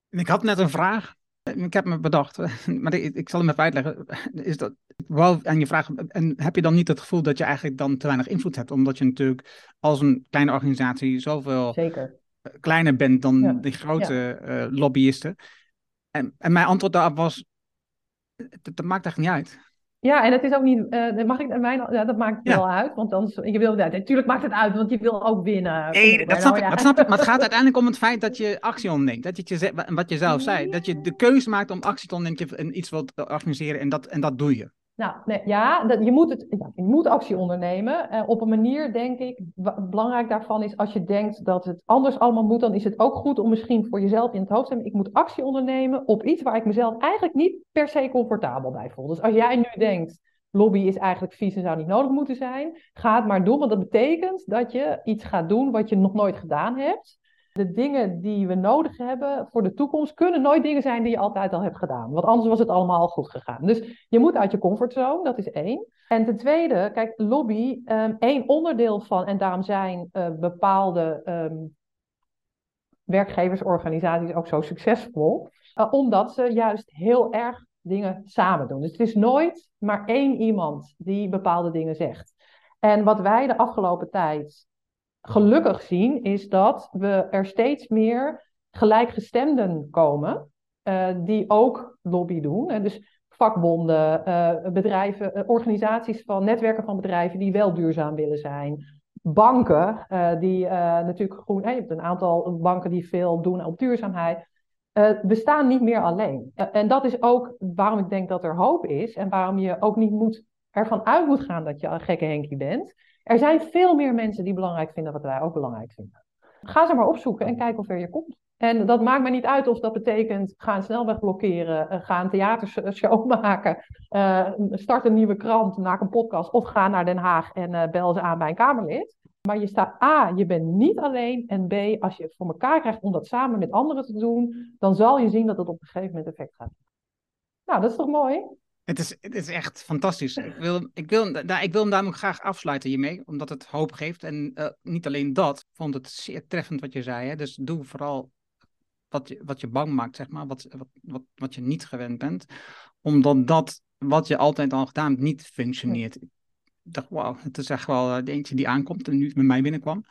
Ik had net een vraag. Ik heb me bedacht, maar ik, ik zal hem even uitleggen. Is dat, wel aan je vraag, en heb je dan niet het gevoel dat je eigenlijk dan te weinig invloed hebt? Omdat je natuurlijk als een kleine organisatie zoveel Zeker. Kleiner bent dan ja. die grote ja. uh, lobbyisten. En, en mijn antwoord daarop was, dat, dat maakt eigenlijk niet uit. Ja, en het is ook niet, uh, mag ik, mijn, ja, dat maakt wel uit, want dan, je wil, natuurlijk maakt het uit, want je wil ook winnen. Nee, dat snap, ik, dat snap ik, maar het gaat uiteindelijk om het feit dat je actie onderneemt. Dat je, je wat je zelf zei, dat je de keuze maakt om actie te ondernemen en iets wilt organiseren en dat, en dat doe je. Nou, nee, ja, dat, je, moet het, je moet actie ondernemen. Uh, op een manier, denk ik, belangrijk daarvan is als je denkt dat het anders allemaal moet, dan is het ook goed om misschien voor jezelf in het hoofd te hebben, ik moet actie ondernemen op iets waar ik mezelf eigenlijk niet per se comfortabel bij voel. Dus als jij nu denkt, lobby is eigenlijk vies en zou niet nodig moeten zijn, ga het maar doen, want dat betekent dat je iets gaat doen wat je nog nooit gedaan hebt de dingen die we nodig hebben voor de toekomst kunnen nooit dingen zijn die je altijd al hebt gedaan. Want anders was het allemaal al goed gegaan. Dus je moet uit je comfortzone, dat is één. En ten tweede, kijk, lobby, um, één onderdeel van, en daarom zijn uh, bepaalde um, werkgeversorganisaties ook zo succesvol, uh, omdat ze juist heel erg dingen samen doen. Dus het is nooit maar één iemand die bepaalde dingen zegt. En wat wij de afgelopen tijd gelukkig zien, is dat we er steeds meer gelijkgestemden komen, uh, die ook lobby doen. Dus vakbonden, uh, bedrijven, organisaties van netwerken van bedrijven die wel duurzaam willen zijn. Banken, die natuurlijk groen, je hebt een aantal banken die veel doen op duurzaamheid. we staan niet meer alleen. en dat is ook waarom ik denk dat er hoop is en waarom je ook niet moet, ervan uit moet gaan dat je een gekke Henkie bent. Er zijn veel meer mensen die belangrijk vinden wat wij ook belangrijk vinden. Ga ze maar opzoeken en kijk hoe ver je komt. En dat maakt me niet uit of dat betekent ga een snelweg blokkeren, uh, ga een theatershow maken, uh, start een nieuwe krant, maak een podcast of ga naar Den Haag en uh, bel ze aan bij een Kamerlid. Maar je staat A, je bent niet alleen en B, als je het voor elkaar krijgt om dat samen met anderen te doen, dan zal je zien dat het op een gegeven moment effect gaat. Nou, dat is toch mooi? Het is, het is echt fantastisch. Ik wil, ik, wil, nou, ik wil hem daarom graag afsluiten hiermee, omdat het hoop geeft. En uh, niet alleen dat, ik vond het zeer treffend wat je zei. Hè? Dus doe vooral wat je, wat je bang maakt, zeg maar, wat, wat, wat, wat je niet gewend bent. Omdat dat wat je altijd al gedaan hebt niet functioneert. Ik dacht, wauw, het is echt wel de eentje die aankomt en nu met mij binnenkwam.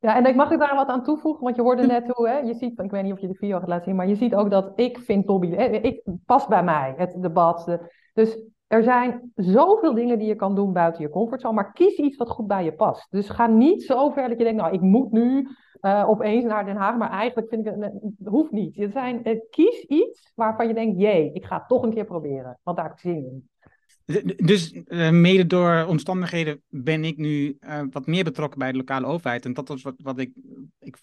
Ja, en ik mag ik daar wat aan toevoegen, want je hoorde net hoe, hè, je ziet, ik weet niet of je de video gaat laten zien, maar je ziet ook dat ik vind Bobby, ik, past bij mij, het debat. De, dus er zijn zoveel dingen die je kan doen buiten je comfortzone, maar kies iets wat goed bij je past. Dus ga niet zo ver dat je denkt, nou, ik moet nu uh, opeens naar Den Haag, maar eigenlijk vind ik het, het hoeft niet. Je zijn, uh, kies iets waarvan je denkt, jee, ik ga het toch een keer proberen, want daar heb ik zin in. Dus uh, mede door omstandigheden ben ik nu wat meer betrokken bij de lokale overheid. En dat is wat, wat ik, ik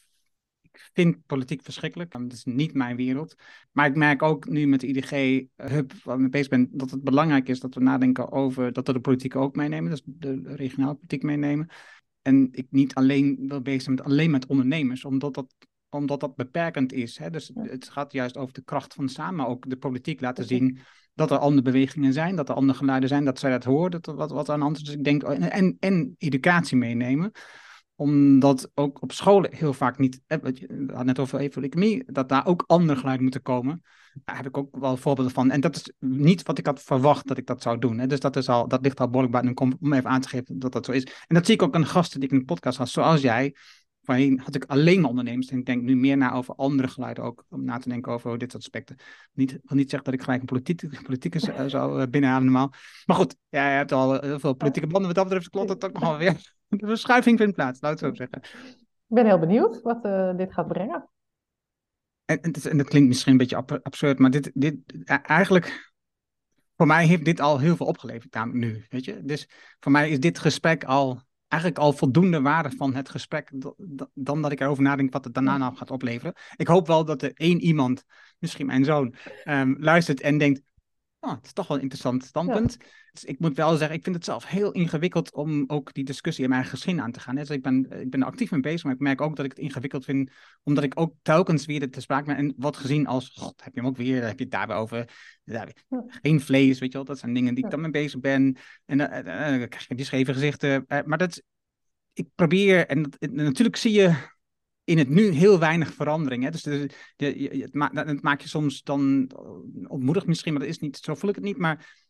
ik vind politiek verschrikkelijk. Dat is niet mijn wereld. Maar ik merk ook nu met de IDG-hub waar ik mee bezig ben, dat het belangrijk is dat we nadenken over dat we de politiek ook meenemen. Dus de regionale politiek meenemen. En ik niet alleen wil bezig zijn met, alleen met ondernemers, omdat dat, omdat dat beperkend is. Hè? Dus het gaat juist over de kracht van samen, ook de politiek laten zien dat er andere bewegingen zijn, dat er andere geluiden zijn, dat zij dat horen, dat wat, wat aan de hand is. Dus ik denk, en, en, en educatie meenemen omdat ook op scholen heel vaak niet, we hadden net over economie, dat daar ook andere geluiden moeten komen. Daar heb ik ook wel voorbeelden van. En dat is niet wat ik had verwacht dat ik dat zou doen. Hè. Dus dat, is al, dat ligt al behoorlijk buiten om even aan te geven dat dat zo is. En dat zie ik ook aan gasten die ik in de podcast had, zoals jij. Voorheen had ik alleen maar ondernemers. En ik denk nu meer na over andere geluiden ook. Om na te denken over dit soort aspecten. Niet, ik wil niet zeggen dat ik gelijk een politiek, politicus uh, zou uh, binnenhalen normaal. Maar goed, ja, je hebt al heel veel politieke banden. Wat dat betreft klopt het ook nog wel weer. De verschuiving vindt plaats, laat het zo zeggen. Ik ben heel benieuwd wat dit gaat brengen. En, en, en, dat klinkt misschien een beetje absurd, maar dit, dit eigenlijk, voor mij heeft dit al heel veel opgeleverd namelijk nu, weet je. Dus voor mij is dit gesprek al, eigenlijk al voldoende waarde van het gesprek, dan dat ik erover nadenk wat het daarna nou gaat opleveren. Ik hoop wel dat er één iemand, misschien mijn zoon, um, luistert en denkt, oh, het is toch wel een interessant standpunt. Dus ik moet wel zeggen, ik vind het zelf heel ingewikkeld om ook die discussie in mijn gezin aan te gaan. Dus ik ben, ik ben er actief mee bezig, maar ik merk ook dat ik het ingewikkeld vind, omdat ik ook telkens weer te sprake ben en wat gezien als, god, heb je hem ook weer, heb je het daarbij over, daar, geen vlees, weet je wel, dat zijn dingen die ik dan mee bezig ben. En dan krijg je die scheve gezichten. Uh, maar dat, ik probeer, en dat, natuurlijk zie je in het nu heel weinig verandering. Hè? Dus de, het, maakt maak je soms dan ontmoedigd misschien, maar dat is niet, zo voel ik het niet. Maar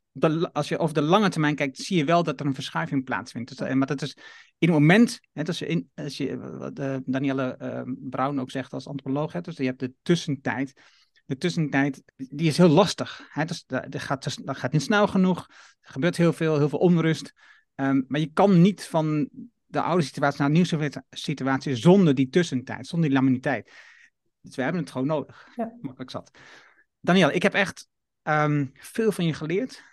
als je over de lange termijn kijkt, zie je wel dat er een verschuiving plaatsvindt. Dus, eh, maar dat is in het moment, hè, in, als je, wat uh, Danielle uh, Brown ook zegt als antropoloog, hè, dus je hebt de tussentijd. De tussentijd, die is heel lastig. Hè? Dus dat, gaat, dat gaat niet snel genoeg. Er gebeurt heel veel, heel veel onrust. Um, maar je kan niet van de oude situatie naar de nieuwe situatie zonder die tussentijd, zonder die laminiteit. Dus we hebben het gewoon nodig. Ja. Makkelijk zat. Daniel, ik heb echt um, veel van je geleerd.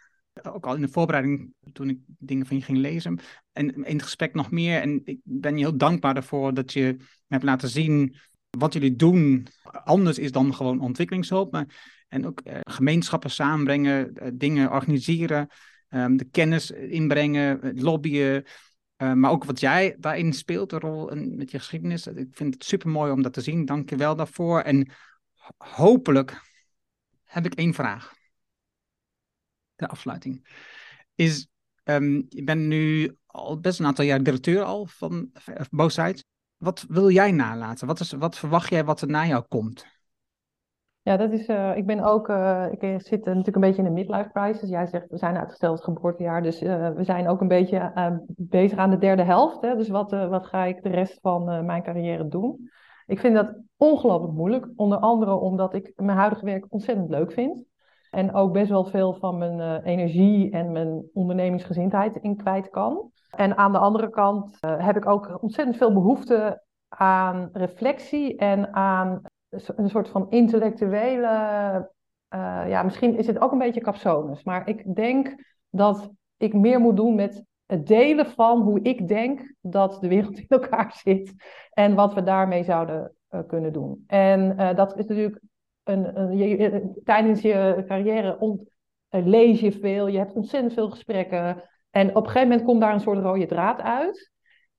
Ook al in de voorbereiding, toen ik dingen van je ging lezen. En in het gesprek nog meer. En ik ben je heel dankbaar ervoor dat je me hebt laten zien wat jullie doen anders is dan gewoon ontwikkelingshulp. Maar, en ook uh, gemeenschappen samenbrengen, uh, dingen organiseren, um, de kennis inbrengen, lobbyen. Uh, maar ook wat jij daarin speelt, de rol met je geschiedenis. Ik vind het super mooi om dat te zien. Dank je wel daarvoor. En hopelijk heb ik één vraag. De afsluiting. Is, um, je bent nu al best een aantal jaar directeur al van Both Wat wil jij nalaten? Wat, is, wat verwacht jij wat er na jou komt? Ja, dat is, uh, ik ben ook, uh, ik zit natuurlijk een beetje in de midlife crisis. Jij zegt, we zijn uitgesteld het geboortejaar, dus we zijn ook een beetje bezig aan de derde helft. Hè? Dus wat, wat ga ik de rest van mijn carrière doen? Ik vind dat ongelooflijk moeilijk, onder andere omdat ik mijn huidige werk ontzettend leuk vind. En ook best wel veel van mijn energie en mijn ondernemingsgezindheid in kwijt kan. En aan de andere kant heb ik ook ontzettend veel behoefte aan reflectie en aan een soort van intellectuele. Uh, ja, misschien is het ook een beetje capsones. Maar ik denk dat ik meer moet doen met het delen van hoe ik denk dat de wereld in elkaar zit. En wat we daarmee zouden uh, kunnen doen. En uh, dat is natuurlijk een, een tijdens je carrière ont, lees je veel, je hebt ontzettend veel gesprekken. En op een gegeven moment komt daar een soort rode draad uit.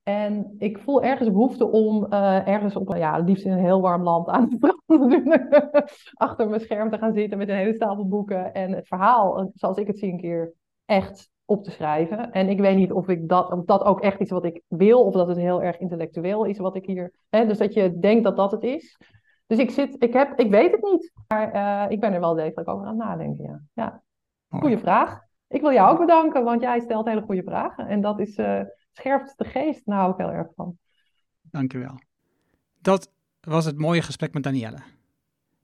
En ik voel ergens behoefte om uh, ergens op, ja, liefst in een heel warm land aan de strand achter mijn scherm te gaan zitten met een hele stapel boeken en het verhaal, zoals ik het zie, een keer echt op te schrijven. En ik weet niet of, ik dat, of dat ook echt is wat ik wil, of dat het heel erg intellectueel is wat ik hier. Hè, dus dat je denkt dat dat het is. Dus ik, zit, ik, heb, ik weet het niet, maar uh, ik ben er wel degelijk over aan het nadenken. Ja. ja. Goeie vraag. Ik wil jou ook bedanken, want jij stelt hele goede vragen. En dat is. Uh, scherpste geest, daar hou ik heel erg van. Dankjewel. Dat was het mooie gesprek met Danielle.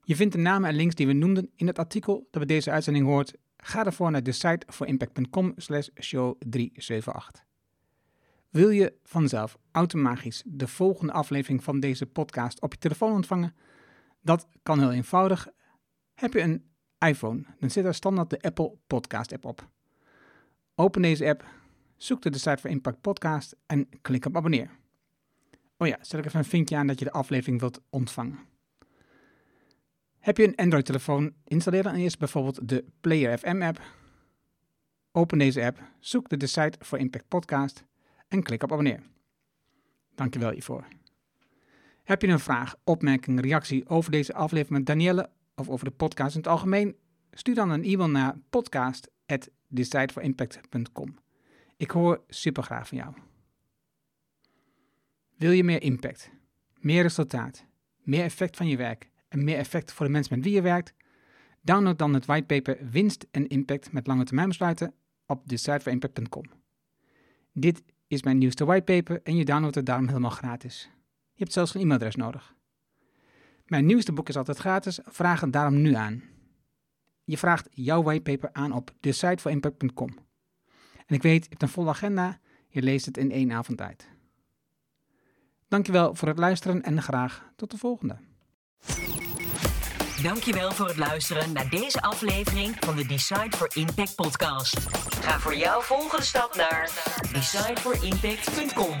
Je vindt de namen en links die we noemden in het artikel dat bij deze uitzending hoort. Ga ervoor naar de site voor impact.com slash show 378. Wil je vanzelf automatisch de volgende aflevering van deze podcast op je telefoon ontvangen? Dat kan heel eenvoudig. Heb je een iPhone, dan zit er standaard de Apple Podcast app op. Open deze app, Zoek de site voor Impact Podcast en klik op abonneer. Oh ja, zet ik even een vinkje aan dat je de aflevering wilt ontvangen. Heb je een Android-telefoon, installeer dan eerst bijvoorbeeld de Player FM app. Open deze app, zoek de site voor Impact Podcast en klik op abonneer. Dankjewel hiervoor. Heb je een vraag, opmerking, reactie over deze aflevering met Danielle of over de podcast in het algemeen? Stuur dan een e-mail naar podcast.decideforimpact.com. Ik hoor super graag van jou. Wil je meer impact, meer resultaat, meer effect van je werk en meer effect voor de mensen met wie je werkt? Download dan het whitepaper Winst en Impact met lange termijn besluiten op decideforimpact.com. Dit is mijn nieuwste whitepaper en je downloadt het daarom helemaal gratis. Je hebt zelfs geen e-mailadres nodig. Mijn nieuwste boek is altijd gratis, vraag het daarom nu aan. Je vraagt jouw whitepaper aan op decideforimpact.com. En ik weet, je hebt een volle agenda, je leest het in één avond uit. Dankjewel voor het luisteren en graag tot de volgende. Dankjewel voor het luisteren naar deze aflevering van de Decide for Impact podcast. Ga voor jouw volgende stap naar decideforimpact.com.